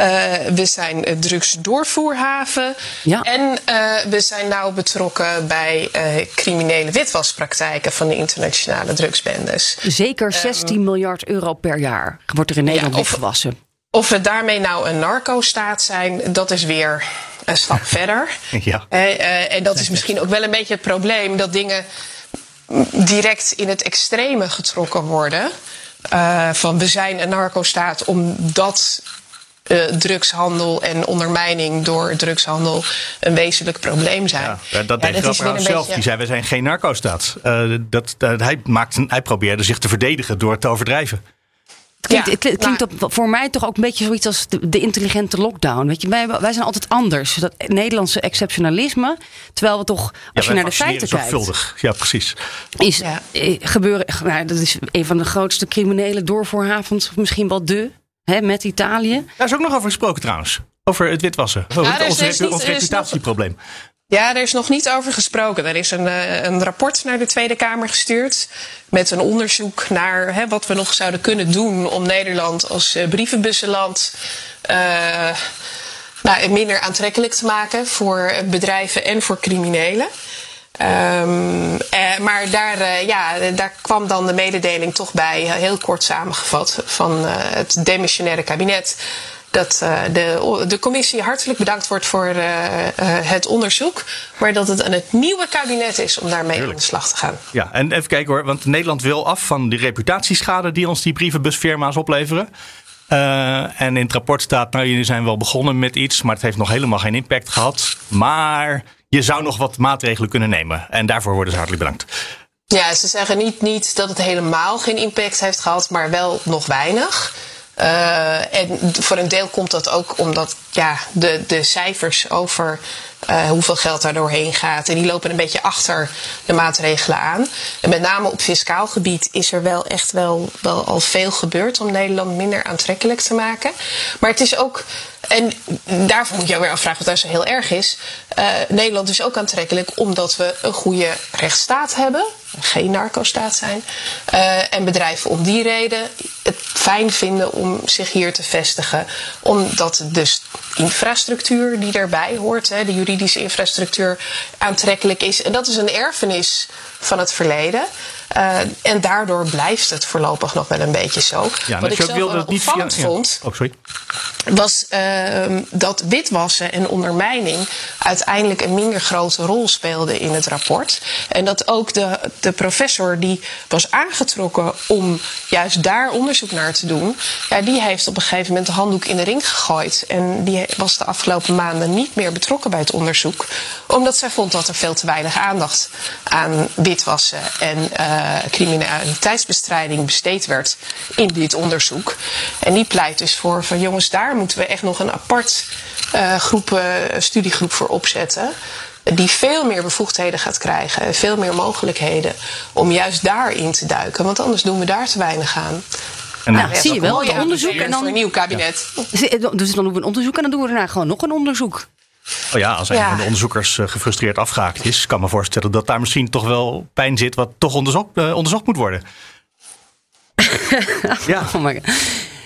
Uh, we zijn een drugsdoorvoerhaven. Ja. En uh, we zijn nauw betrokken bij criminele witwaspraktijken van de internationale drugsbendes. Zeker 16 um, miljard euro per jaar wordt er in Nederland ja, witgewassen. Of we daarmee nou een narco-staat zijn, dat is weer een stap verder. Ja. Uh, en dat is misschien ook wel een beetje het probleem dat dingen direct in het extreme getrokken worden. Uh, van we zijn een narco-staat omdat uh, drugshandel en ondermijning door drugshandel een wezenlijk probleem zijn. Ja, dat deed ja, Grapperhaus zelf. Beetje... Die zei, we zijn geen narco-staat. Uh, dat, dat, hij, maakte, hij probeerde zich te verdedigen door het te overdrijven. Het klinkt, ja, het klinkt voor mij toch ook een beetje zoiets als de, de intelligente lockdown. Weet je, wij, wij, zijn altijd anders. Dat Nederlandse exceptionalisme. Terwijl we toch, als ja, je naar de feiten kijkt. Zorgvuldig. Ja, precies. Is ja. gebeuren. Nou, dat is een van de grootste criminele doorvoorhavens. Misschien wel de. Hè, met Italië. Daar is ook nog over gesproken trouwens. Over het witwassen. Over ja, ons, dus ons reputatieprobleem. Ja, er is nog niet over gesproken. Er is een, een rapport naar de Tweede Kamer gestuurd. Met een onderzoek naar hè, wat we nog zouden kunnen doen om Nederland als uh, brievenbussenland. Uh, nou, minder aantrekkelijk te maken voor bedrijven en voor criminelen. Um, eh, maar daar, ja, daar kwam dan de mededeling toch bij, heel kort samengevat, van het demissionaire kabinet dat uh, de, de commissie hartelijk bedankt wordt voor uh, uh, het onderzoek. Maar dat het aan het nieuwe kabinet is om daarmee aan de slag te gaan. Ja, en even kijken hoor, want Nederland wil af van die reputatieschade die ons die brievenbusfirma's opleveren. en in het rapport staat, nou jullie zijn wel begonnen met iets, maar het heeft nog helemaal geen impact gehad. Maar je zou nog wat maatregelen kunnen nemen. En daarvoor worden ze hartelijk bedankt. Ja, ze zeggen niet, niet dat het helemaal geen impact heeft gehad, maar wel nog weinig. Uh, en voor een deel komt dat ook omdat ja, de, de cijfers over uh, hoeveel geld daar doorheen gaat. En die lopen een beetje achter de maatregelen aan. En met name op fiscaal gebied is er wel echt wel, wel al veel gebeurd om Nederland minder aantrekkelijk te maken. Maar het is ook. En daarvoor moet je weer afvragen wat daar zo heel erg is. Uh, Nederland is ook aantrekkelijk omdat we een goede rechtsstaat hebben. Geen narco-staat zijn. Uh, en bedrijven om die reden het fijn vinden om zich hier te vestigen. Omdat dus infrastructuur die daarbij hoort, hè, de juridische infrastructuur, aantrekkelijk is. En dat is een erfenis van het verleden. Uh, en daardoor blijft het voorlopig nog wel een beetje zo. Ja, Wat ik zelf wilde wel opvallend via, vond, oh, sorry. Was uh, dat witwassen en ondermijning uiteindelijk een minder grote rol speelde in het rapport. En dat ook de, de professor die was aangetrokken om juist daar onderzoek naar te doen, ja, die heeft op een gegeven moment de handdoek in de ring gegooid. En die was de afgelopen maanden niet meer betrokken bij het onderzoek, omdat zij vond dat er veel te weinig aandacht aan witwassen en uh, criminaliteitsbestrijding besteed werd in dit onderzoek. En die pleit dus voor van jongens, daar moeten we echt nog een apart uh, groep, uh, studiegroep voor opzetten. Die veel meer bevoegdheden gaat krijgen, veel meer mogelijkheden om juist daarin te duiken. Want anders doen we daar te weinig aan. En nou, ja, zie je wel, onderzoek en dan voor een nieuw kabinet. Ja. Dus dan doen we een onderzoek en dan doen we daarna gewoon nog een onderzoek. Oh ja, als een Ja. van de onderzoekers eh, gefrustreerd afgehaakt is, kan me voorstellen dat daar misschien toch wel pijn zit wat toch onderzocht, eh, onderzocht moet worden. ja. Oh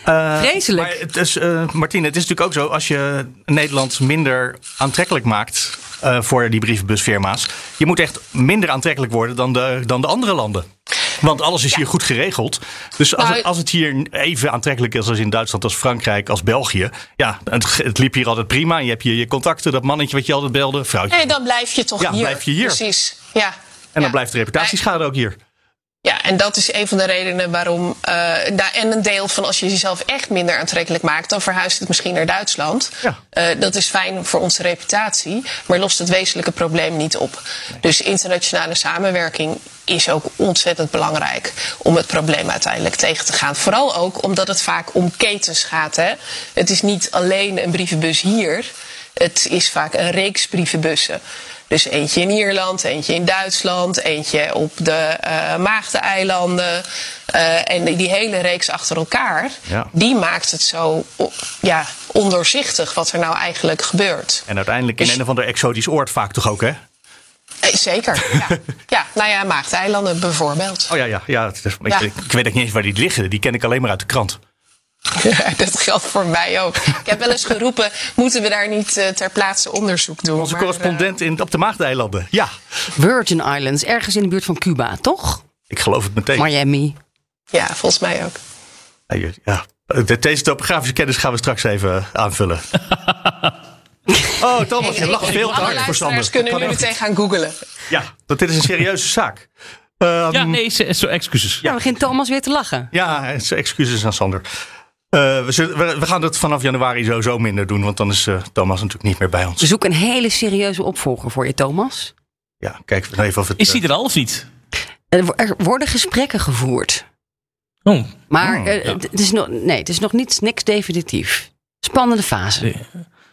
Eh, Vreselijk. Maar het is, eh, Martine, het is natuurlijk ook zo, als je Nederland minder aantrekkelijk maakt eh, voor die brievenbusfirma's, je moet echt minder aantrekkelijk worden dan de, dan de andere landen. Want alles is hier goed geregeld. Dus als, Nou, het, als het hier even aantrekkelijk is als in Duitsland, als Frankrijk, als België. Ja, het, het liep hier altijd prima. Je hebt je, je contacten, dat mannetje wat je altijd belde, vrouwtje. Nee, dan blijf je toch Ja, hier. blijf je hier. Precies. Ja. En dan blijft de reputatieschade ook hier. Ja, en dat is een van de redenen waarom. Uh, daar, en een deel van als je jezelf echt minder aantrekkelijk maakt, dan verhuist het misschien naar Duitsland. Ja. Uh, dat is fijn voor onze reputatie, maar lost het wezenlijke probleem niet op. Dus internationale samenwerking is ook ontzettend belangrijk om het probleem uiteindelijk tegen te gaan. Vooral ook omdat het vaak om ketens gaat. Hè? Het is niet alleen een brievenbus hier, het is vaak een reeks brievenbussen. Dus eentje in Ierland, eentje in Duitsland, eentje op de uh, Maagdeneilanden. Uh, en die hele reeks achter elkaar, Ja. die maakt het zo ja, ondoorzichtig wat er nou eigenlijk gebeurt. En uiteindelijk in Dus- een of ander exotisch oord vaak toch ook, hè? Eh, zeker, ja. ja. Nou ja, Maagdeneilanden bijvoorbeeld. Oh ja, ja. ja, ik, Ja. ik weet ook niet eens waar die liggen. Die ken ik alleen maar uit de krant. Ja, dat geldt voor mij ook. Ik heb wel eens geroepen, moeten we daar niet eh, ter plaatse onderzoek doen? Onze Maar, eh, correspondent in, op de Maagdeneilanden. Ja, Virgin Islands, ergens in de buurt van Cuba, toch? ik geloof het meteen. Miami. ja, volgens mij ook. Ja, ja. De- Deze topografische kennis gaan we straks even aanvullen. Oh, Thomas, je lacht veel te hard voor Sander. kunnen nu meteen gaan googelen. Ja, want dit is een serieuze zaak. Ehm, Ja, nee, excuses. Ja, begint Thomas weer te lachen. Ja, eh, excuses aan Sander. Eh, we, zullen- we, we gaan het vanaf januari sowieso minder doen, want dan is eh, Thomas natuurlijk niet meer bij ons. We zoeken een hele serieuze opvolger voor je, Thomas. Ja, kijk even of het. Is die er al of niet? Er wo- worden gesprekken gevoerd. Oh, Maar Oh, eh, ja. het, is nog, nee, het is nog niet, niks definitief. Spannende fase. Nee.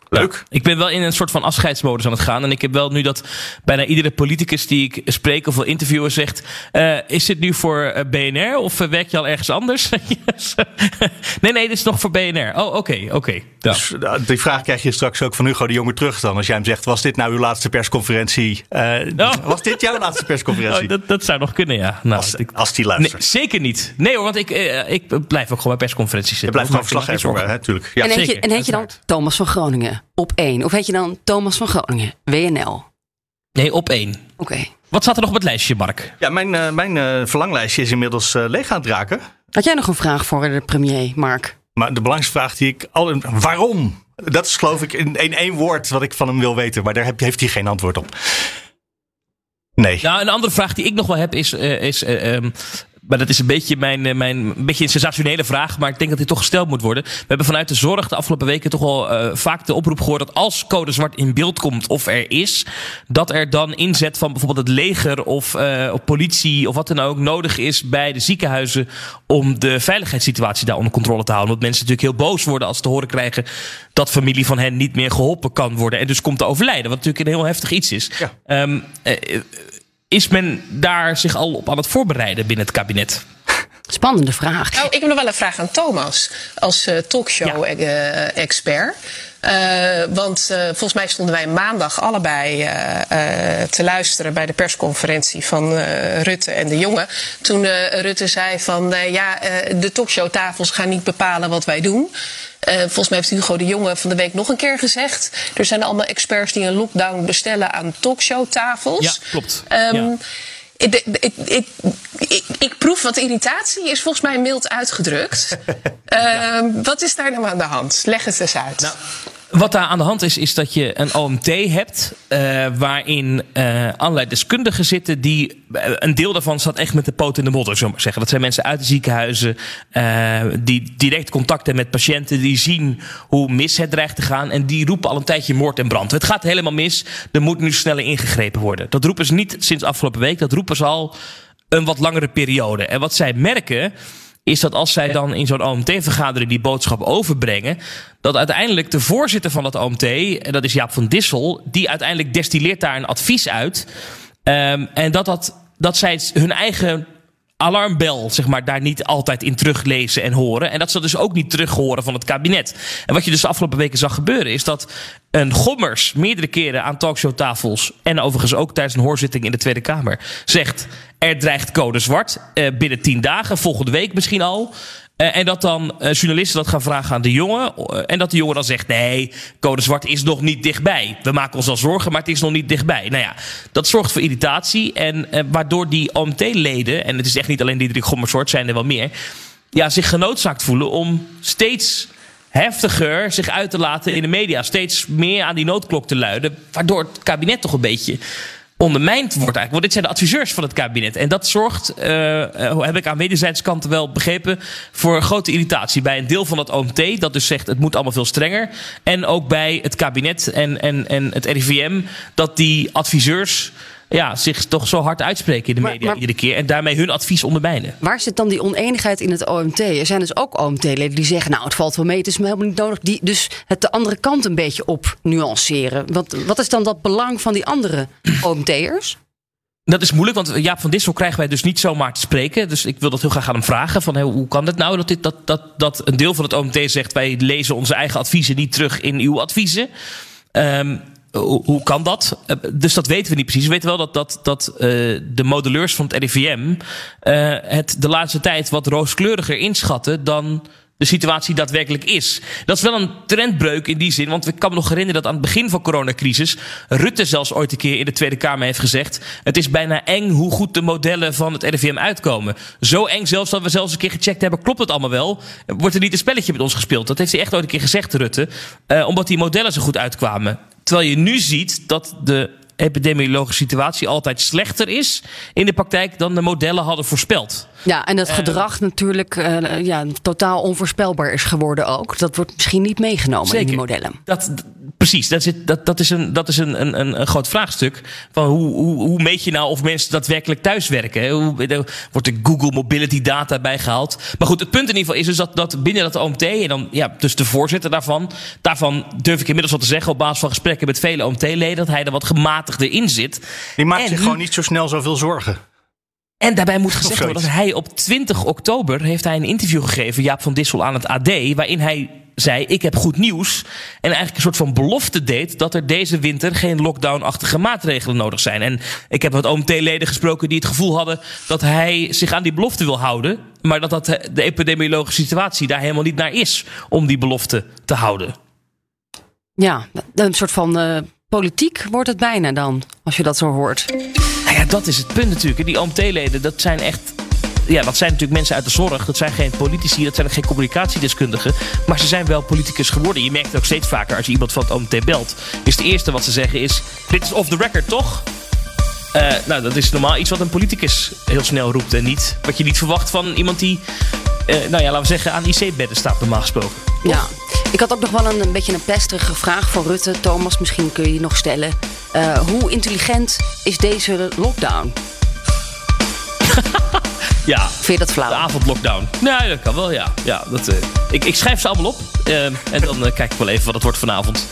Leuk. Ik ben wel in een soort van afscheidsmodus aan het gaan. En ik heb wel nu dat bijna iedere politicus die ik spreek of wil interviewen zegt... eh, is dit nu voor eh, BNR of eh, werk je al ergens anders? nee, nee, dit is nog voor BNR. Oh, oké, oké. Ja. Dus, die vraag krijg je straks ook van Hugo de Jonge terug dan. Als jij hem zegt, was dit nou uw laatste persconferentie? Eh, Oh. Was dit jouw laatste persconferentie? Oh, dat, dat zou nog kunnen, ja. Nou, als, ik- als die nee, luistert. zeker niet. Nee hoor, want ik, ik blijf ook gewoon bij persconferenties je zitten. blijft gewoon verslaggever, natuurlijk. Ja. en heet, je, zeker, en heet je dan. Thomas van Groningen op 1? Of heet je dan Thomas van Groningen, WNL? Nee, op één. Oké. Wat staat er nog op het lijstje, Mark? Ja, mijn, eh, mijn eh, verlanglijstje is inmiddels eh, leeg aan het raken. Had jij nog een vraag voor de premier, Mark? Maar de belangrijkste vraag die ik al. Waarom? Dat is geloof ik in, in één woord wat ik van hem wil weten. Maar daar heb, heeft hij geen antwoord op. Nee. Nou, een andere vraag die ik nog wel heb is. eh, is eh, ehm, maar dat is een beetje, mijn, eh, mijn, een beetje een sensationele vraag. Maar ik denk dat die toch gesteld moet worden. We hebben vanuit de zorg de afgelopen weken toch wel eh, vaak de oproep gehoord. dat als code zwart in beeld komt of er is. dat er dan inzet van bijvoorbeeld het leger of, eh, of politie of wat dan ook. nodig is bij de ziekenhuizen. om de veiligheidssituatie daar onder controle te houden. Want mensen natuurlijk heel boos worden als ze te horen krijgen. dat familie van hen niet meer geholpen kan worden. en dus komt te overlijden. Wat natuurlijk een heel heftig iets is. Ja. Ehm, eh, is men daar zich al op aan het voorbereiden binnen het kabinet? Spannende vraag. Nou, ik heb nog wel een vraag aan Thomas als eh, talkshow-expert. want eh, volgens mij stonden wij maandag allebei eh, eh, te luisteren bij de persconferentie van eh, Rutte en de jongen. Toen eh, Rutte zei van eh, ja, eh, de talkshowtafels gaan niet bepalen wat wij doen. Eh, volgens mij heeft Hugo de Jonge van de week nog een keer gezegd. Er zijn allemaal experts die een lockdown bestellen aan talkshowtafels. Ja, klopt. Ehm, Ja. ik, ik, ik, ik, ik proef wat irritatie, is volgens mij mild uitgedrukt. Ehm, wat is daar nou aan de hand? Leg het eens uit. Nou, Wat daar aan de hand is, is dat je een OMT hebt. eh, waarin eh, allerlei deskundigen zitten. die. eh, een deel daarvan staat echt met de poot in de modder, zullen maar zeggen. Dat zijn mensen uit de ziekenhuizen. die direct contact hebben met patiënten. die zien hoe mis het dreigt te gaan. en die roepen al een tijdje moord en brand. Het gaat helemaal mis. Er moet nu sneller ingegrepen worden. Dat roepen ze niet sinds afgelopen week. Dat roepen ze al een wat langere periode. En wat zij merken is dat als zij dan in zo'n OMT-vergadering die boodschap overbrengen, dat uiteindelijk de voorzitter van dat OMT, en dat is Jaap van Dissel, die uiteindelijk destilleert daar een advies uit. Ehm, en dat, dat, dat zij hun eigen alarmbel, zeg maar, daar niet altijd in teruglezen en horen. En dat ze dus ook niet terug horen van het kabinet. En wat je dus de afgelopen weken zag gebeuren, is dat een gommers meerdere keren aan talkshowtafels en overigens ook tijdens een hoorzitting in de Tweede Kamer zegt: er dreigt code zwart eh, binnen tien dagen, volgende week misschien al. Eh, en dat dan eh, journalisten dat gaan vragen aan de jongen. en dat de jongen dan zegt: nee, code zwart is nog niet dichtbij. We maken ons al zorgen, maar het is nog niet dichtbij. Nou ja, dat zorgt voor irritatie. En waardoor die OMT-leden, en het is echt niet alleen Diederik Gommersort, zijn er wel meer. Ja, zich genoodzaakt voelen om steeds heftiger zich uit te laten in de media. Steeds meer aan die noodklok te luiden. Waardoor het kabinet toch een beetje ondermijnd wordt eigenlijk. Want dit zijn de adviseurs van het kabinet. En dat zorgt, uh, heb ik aan wederzijdse kanten wel begrepen, voor grote irritatie bij een deel van het OMT. Dat dus zegt het moet allemaal veel strenger. En ook bij het kabinet en, en, en het RIVM. Dat die adviseurs ja, zich toch zo hard uitspreken in de media iedere keer. En daarmee hun advies ondermijnen. Waar zit dan die oneenigheid in het OMT? Er zijn dus ook OMT-leden die zeggen: Nou, het valt wel mee, het is me helemaal niet nodig. Die dus het de andere kant een beetje op nuanceren. Wat, wat is dan dat belang van die andere OMT'ers? Dat is moeilijk, want Jaap van Dissel krijgen wij dus niet zomaar te spreken. Dus ik wil dat heel graag aan hem vragen. Van, hoe kan het nou dat, dit, dat, dat, dat een deel van het OMT zegt... wij lezen onze eigen adviezen niet terug in uw adviezen? Um, hoe, kan dat? Eh, dus dat weten we niet precies. We weten wel dat, dat, dat uh, de modelleurs van het RIVM uh, het de laatste tijd wat rooskleuriger inschatten dan de situatie daadwerkelijk is. Dat is wel een trendbreuk in die zin, want ik kan me nog herinneren dat aan het begin van de coronacrisis Rutte zelfs ooit een keer in de Tweede Kamer heeft gezegd: het is bijna eng hoe goed de modellen van het RIVM uitkomen. Zo eng zelfs dat we zelfs een keer gecheckt hebben: klopt het allemaal wel? Wordt er niet een spelletje met ons gespeeld? Dat heeft hij echt ooit een keer gezegd, Rutte, uh, omdat die modellen zo goed uitkwamen. Terwijl je nu ziet dat de epidemiologische situatie altijd slechter is in de praktijk dan de modellen hadden voorspeld. Ja, en het eh, gedrag natuurlijk uh, ja, totaal onvoorspelbaar is geworden ook. Dat wordt misschien niet meegenomen zeker. in die modellen. Dat, precies, dat is, dat, dat is, een, dat is een, een, een groot vraagstuk. Van hoe, hoe, hoe meet je nou of mensen daadwerkelijk thuiswerken? Hoe, wordt er Google Mobility Data bijgehaald? Maar goed, het punt in ieder geval is dus dat, dat binnen dat OMT, en dan ja, dus de voorzitter daarvan, daarvan durf ik inmiddels wat te zeggen op basis van gesprekken met vele OMT-leden, dat hij er wat gematigder in zit. Die maakt zich gewoon niet zo snel zoveel zorgen. En daarbij moet gezegd worden dat hij op 20 oktober heeft hij een interview gegeven, Jaap van Dissel aan het AD, waarin hij zei: Ik heb goed nieuws. En eigenlijk een soort van belofte deed dat er deze winter geen lockdown-achtige maatregelen nodig zijn. En ik heb wat OMT-leden gesproken die het gevoel hadden dat hij zich aan die belofte wil houden. Maar dat, dat de epidemiologische situatie daar helemaal niet naar is om die belofte te houden. Ja, een soort van uh, politiek wordt het bijna dan, als je dat zo hoort. Nou ja, dat is het punt natuurlijk. Die OMT-leden, dat zijn echt ja, dat zijn natuurlijk mensen uit de zorg. Dat zijn geen politici, dat zijn geen communicatiedeskundigen. Maar ze zijn wel politicus geworden. Je merkt het ook steeds vaker als je iemand van het OMT belt. Is het eerste wat ze zeggen is: Dit is off the record, toch? Uh, nou, dat is normaal iets wat een politicus heel snel roept. En niet wat je niet verwacht van iemand die, nou ja, laten we zeggen, aan IC-bedden staat, normaal gesproken. Ja, ik had ook nog wel een, een beetje een pesterige vraag voor Rutte. Thomas, misschien kun je die nog stellen. Uh, hoe intelligent is deze lockdown? Ja. Vind je dat flauw? De avondlockdown. Nee, dat kan wel, ja. ja dat, uh, ik, ik schrijf ze allemaal op. Uh, en dan uh, kijk ik wel even wat het wordt vanavond.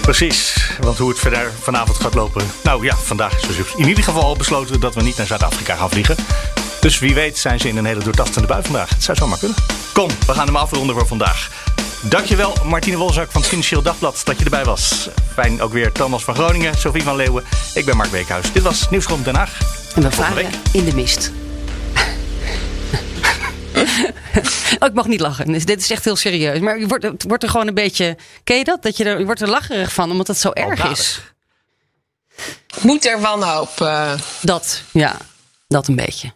Precies, want hoe het verder vanavond gaat lopen. Nou ja, vandaag is dus in ieder geval besloten dat we niet naar Zuid-Afrika gaan vliegen. Dus wie weet zijn ze in een hele doortastende bui vandaag. Het zou zomaar kunnen. Kom, we gaan hem afronden voor vandaag. Dankjewel Martine Wolzak van het Financieel Dagblad dat je erbij was. Fijn ook weer Thomas van Groningen, Sophie van Leeuwen. Ik ben Mark Beekhuis. Dit was Nieuwsgrond Den Haag. En we varen in de mist. oh, ik mag niet lachen. Dus dit is echt heel serieus. Maar je wordt, wordt er gewoon een beetje. Ken je dat? dat je, er, je wordt er lacherig van, omdat het zo erg is. Moet er wanhoop. Uh... Dat, ja. Dat een beetje.